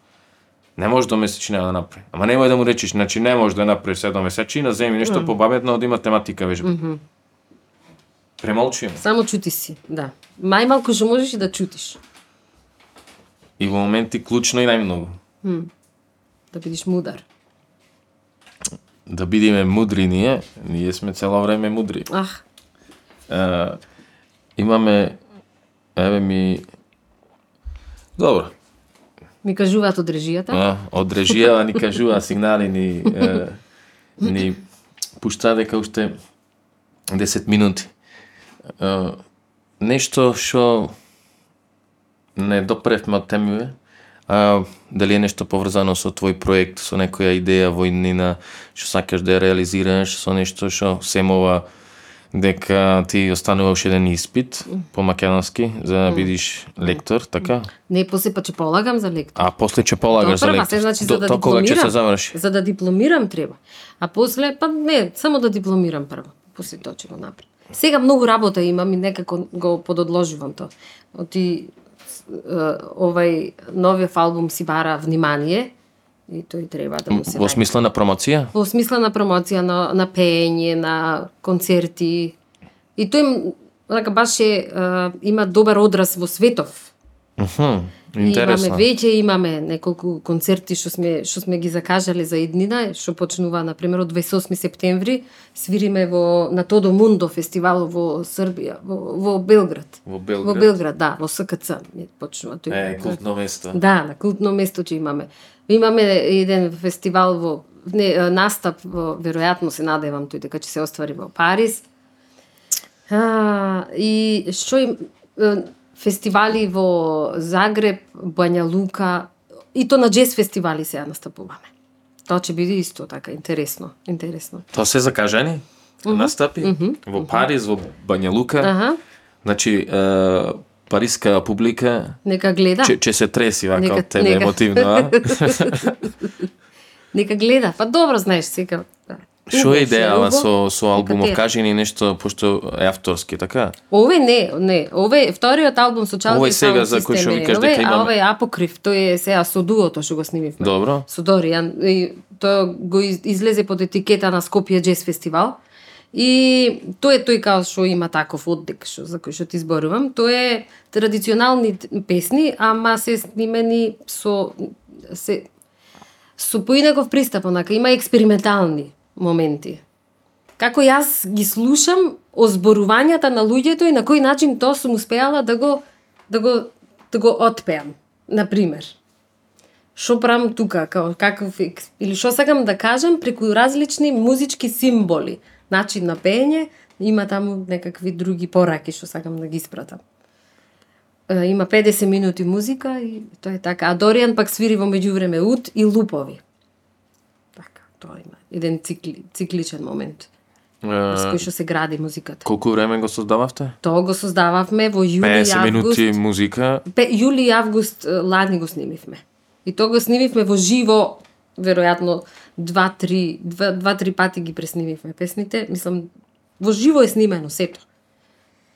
Не може до месечина да направи. Ама немој да му речеш, значи не може да направи 7 месечина, земи нешто побаметно да има тематика вежба. Премолчи. му. Само чути си, да. Најмалку што можеш и да чутиш. И во моменти клучно и најмногу. Да бидеш мудар. Да бидиме мудри ние, ние сме цело време мудри. Ах, Е, имаме, еве ми, добро, ми кажуваат од режијата. а, од режија ни кажува сигнали, ни, е, ни пушта дека уште 10 минути. Е, нешто што не допревме од темиве, а дали е нешто поврзано со твој проект, со некоја идеја во иднина, што сакаш да ја реализираш, со нешто што семова дека ти останува уште еден испит по македонски за да бидиш лектор, така? Не, после па ќе полагам за лектор. А после ќе полагаш за Тоа прва, лектор. се значи До- за да тоа кога ќе дипломирам. се заврши? За да дипломирам треба. А после, па не, само да дипломирам прво. После тоа ќе го направам. Сега многу работа имам и некако го пододложувам тоа. Оти овај новиот албум си бара внимание и тој треба да му се Во смисла на промоција? во смисла на промоција на на пеење, на концерти. И тој така баш е, е, има добар одраз во светов. Мхм, И Имаме интересно. веќе имаме неколку концерти што сме што сме ги закажале за иднина, што почнува на пример од 28 септември, свириме во на Тодо Мундо фестивал во Србија, во, во Белград. Во Во Белград. Белград, да, во СКЦ почнува тој. Е, култно место. Да, на култно место ќе имаме. Имаме еден фестивал во не, настап во веројатно се надевам тој дека ќе се оствари во Париз. А, и што им фестивали во Загреб, Бања Лука и то на джез фестивали сега настапуваме. Тоа ќе биде исто така интересно, интересно. Тоа се закажани? Настапи? Во Париз, во Бања Лука. Аха, Значи, е, париска публика нека гледа. ќе ќе се треси вака Нека- од тебе нека. емотивно, а? Нека гледа. Па добро знаеш сега. Што е идејава со со албумов? Нека Кажи ни нешто пошто е авторски, така? Ове не, не. Ове вториот албум со Чалди Овој сега за кој што викаш дека А имаме- овој е Апокрив, тој е сега со дуото што го снимивме. Добро. Со Доријан. И тоа го из- излезе под етикета на Скопје Джез фестивал. И тој е тој као што има таков оддек што за кој што ти зборувам. Тоа е традиционални песни, ама се снимени со се со поинаков пристап, онака има експериментални моменти. Како јас ги слушам озборувањата на луѓето и на кој начин тоа сум успеала да го да го да го отпеам, на пример. Што правам тука, како, каков или што сакам да кажам преку различни музички символи, начин на пеење, има таму некакви други пораки што сакам да ги испратам. Има 50 минути музика и тоа е така. А Доријан пак свири во меѓувреме ут и лупови. Така, тоа има еден цикли, цикличен момент Е, кој што се гради музиката. колку време го создававте? Тоа го создававме во јули 50 и август. минути музика. Пе, јули и август е, лани го снимивме. И тоа го снимивме во живо, веројатно два-три два, два-три пати ги преснимивме песните. Мислам, во живо е снимено сето.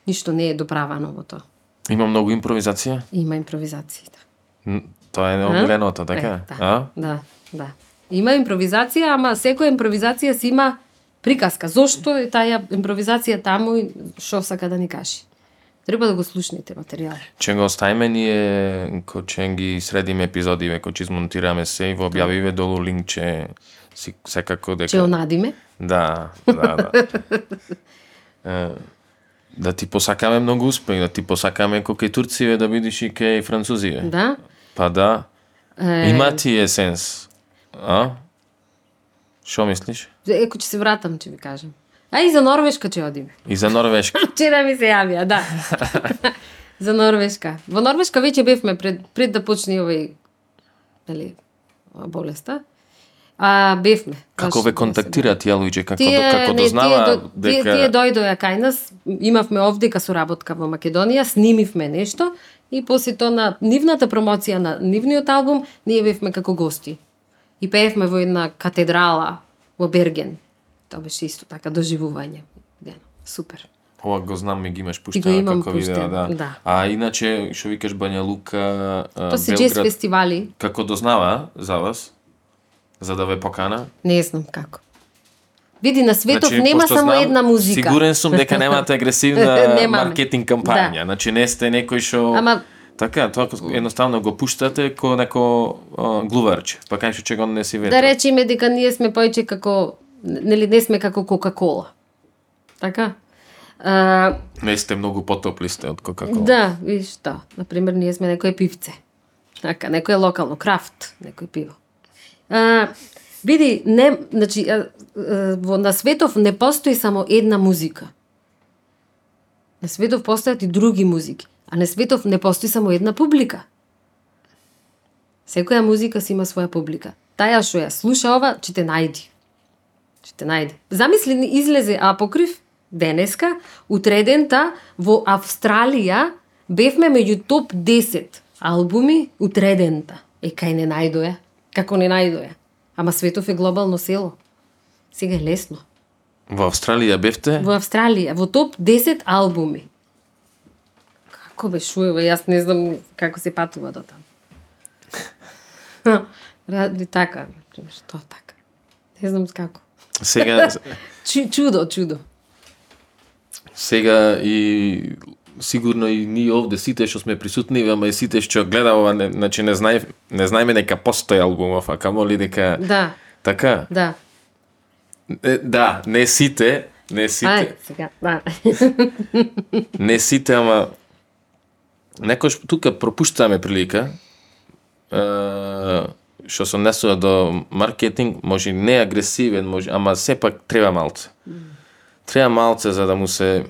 Ништо не е доправано во тоа. Има многу импровизација? Има импровизацијата. М, Тоа е неомиленото, така? Е, да, А? да, да. Има импровизација, ама секоја импровизација си има приказка. Зошто е таа импровизација таму и што сака да ни кажи. Треба да го слушнете материјал. Ќе го оставиме ние, кој ќе ги средиме епизодиве, кој ќе измонтираме се и во објавиве долу линкче, си, секако дека... Че онадиме. Да, да, да. Е, да ти посакаме многу успех, да ти посакаме кој турциве да бидиш и кај французиве. Да. Па да. Е, Има ти есенс. А? Шо мислиш? Еко ќе се вратам, ќе ви кажам. А и за Норвешка ќе одиме. И за Норвешка. Вчера ми се јавија, да. За Норвешка. Во Норвешка веќе бевме пред, пред да почне овој нели, ова болеста. А бевме. Како ве контактираат тие луѓе како Тие, како дознава тие, до- тие, дека тие дојдоа кај нас, имавме овдека соработка во Македонија, снимивме нешто и после тоа на нивната промоција на нивниот албум, ние бевме како гости. И пеевме во една катедрала во Берген. Тоа беше исто така доживување. Да, супер. Ова го знам, ми ги имаш пуштено како видео, да. да. А иначе, што викаш Бања Лука, Тоа се джез фестивали, како дознава за вас? За да ве покана? не знам како. Види, на светов Значи, нема само знам, една музика. Сигурен сум дека немате агресивна маркетинг кампања. Да. Значи не сте некој што Ама Така, тоа едноставно го пуштате ко неко а, глуварче, па кај што го не си ветро. да речеме дека ние сме повеќе како нели не сме како Кока-кола. Така? А, Не сте многу потопли сте од Кока-кола. да, виж тоа. На пример, ние сме некое пивце. Така, некое локално, крафт, некој пиво. А, види, не, значи, а, а, во, на светов не постои само една музика. На светов постојат и други музики. А на светов не постои само една публика. Секоја музика си има своја публика. Таја што ја слуша ова, ќе те најди. Ќе те најди. Замисли излезе апокрив денеска, утредента во Австралија бевме меѓу топ 10 албуми утредента. Е, кај не најдоја? Како не најдоја? Ама светов е глобално село. Сега е лесно. Во Австралија бевте? Во Австралија, во топ 10 албуми. Како беше јас не знам како се патува до таму. Ради така, например, тоа така. Не знам како. Сега Чу, чудо, чудо. сега и сигурно и ние овде сите што сме присутни, ама и сите што гледа ова, не, значи не знаев, не знаеме дека постои албумов, а камоли дека Да, така. да. Е, да, не сите, не сите. Ај, сега, да. Не сите, ама некош тука пропуштаме прилика што се однесува до маркетинг, може не агресивен, може, ама сепак треба малце. Треба малце за да му се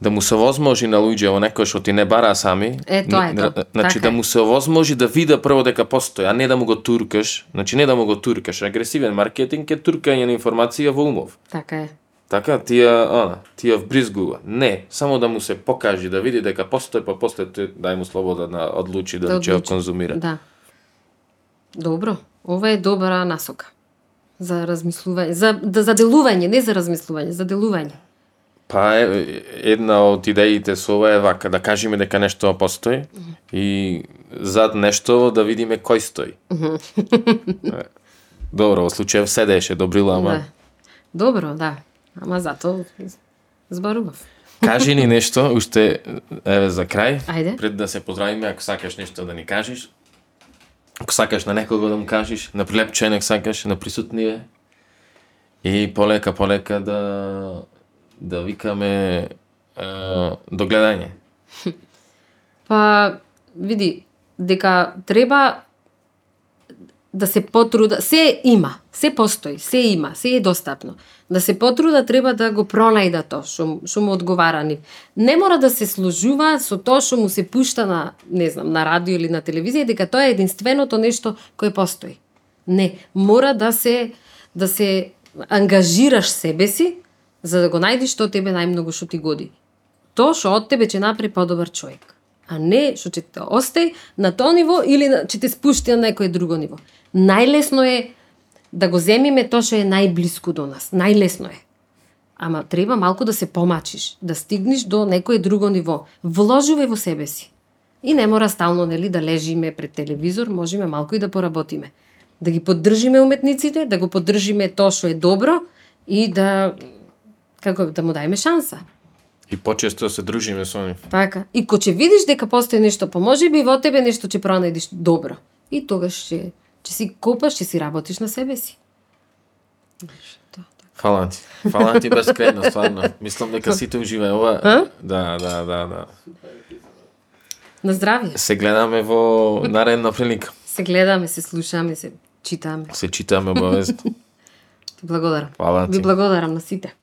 да му се возможи на луѓе во некој што ти не бара сами. Е, тоа е тоа. Значи Така да му се возможи да види прво дека постои, а не да му го туркаш. Значи не да му го туркаш. Агресивен маркетинг е туркање на информација во умов. така е. Така, тија, она, тија вбризгува. Не, само да му се покажи, да види дека постои, па после дај му слобода да одлучи да, Да ќе го одлучи. конзумира. Да. Добро. Ова е добра насока. За размислување, за, да, за делување, не за размислување, за делување. Па е, една од идеите со ова е вака, да кажеме дека нешто постои и зад нешто да видиме кој стои. Е, Добро, во случајов седеше, добрила, ама Да. Добро, да. Ама зато зборував. кажи ни нешто, уште еве за крај, Ајде. пред да се поздравиме, ако сакаш нешто да ни кажеш, ако сакаш на некого да му кажеш, на прилепченек сакаш, на присутние, и полека, полека да, да викаме е, до гледање. Па, види, дека треба да се потруда, се има, се постои, се има, се е достапно. Да се потруда треба да го пронајда тоа што што му одговара нив. Не мора да се служува со тоа што му се пушта на, не знам, на радио или на телевизија дека тоа е единственото нешто кое постои. Не, мора да се да се ангажираш себе си за да го најдеш што тебе најмногу што ти годи тоа што од тебе ќе направи подобар човек. А не што ќе те остај на тоа ниво или ќе те спушти на некое друго ниво. Најлесно е да го земиме тоа што е најблиску до нас. Најлесно е. Ама треба малку да се помачиш, да стигнеш до некое друго ниво. Вложувај во себе си. И не мора стално нели да лежиме пред телевизор, можеме малку и да поработиме. Да ги поддржиме уметниците, да го поддржиме тоа што е добро и да како да му дајме шанса. И почесто се дружиме со нив. Така. И ко ќе видиш дека постои нешто, може би во тебе нешто ќе пронајдеш добро. И тогаш ќе ќе си копаш, ќе си работиш на себе си. Фала ти. Фала ти безкрајно, стварно. Мислам дека сите уживаат ова. Да, да, да, да. На здравје. Се гледаме во наредна прилика. Се гледаме, се слушаме, се читаме. Се читаме обавезно. Ти благодарам. Фала Ви ти. благодарам на сите.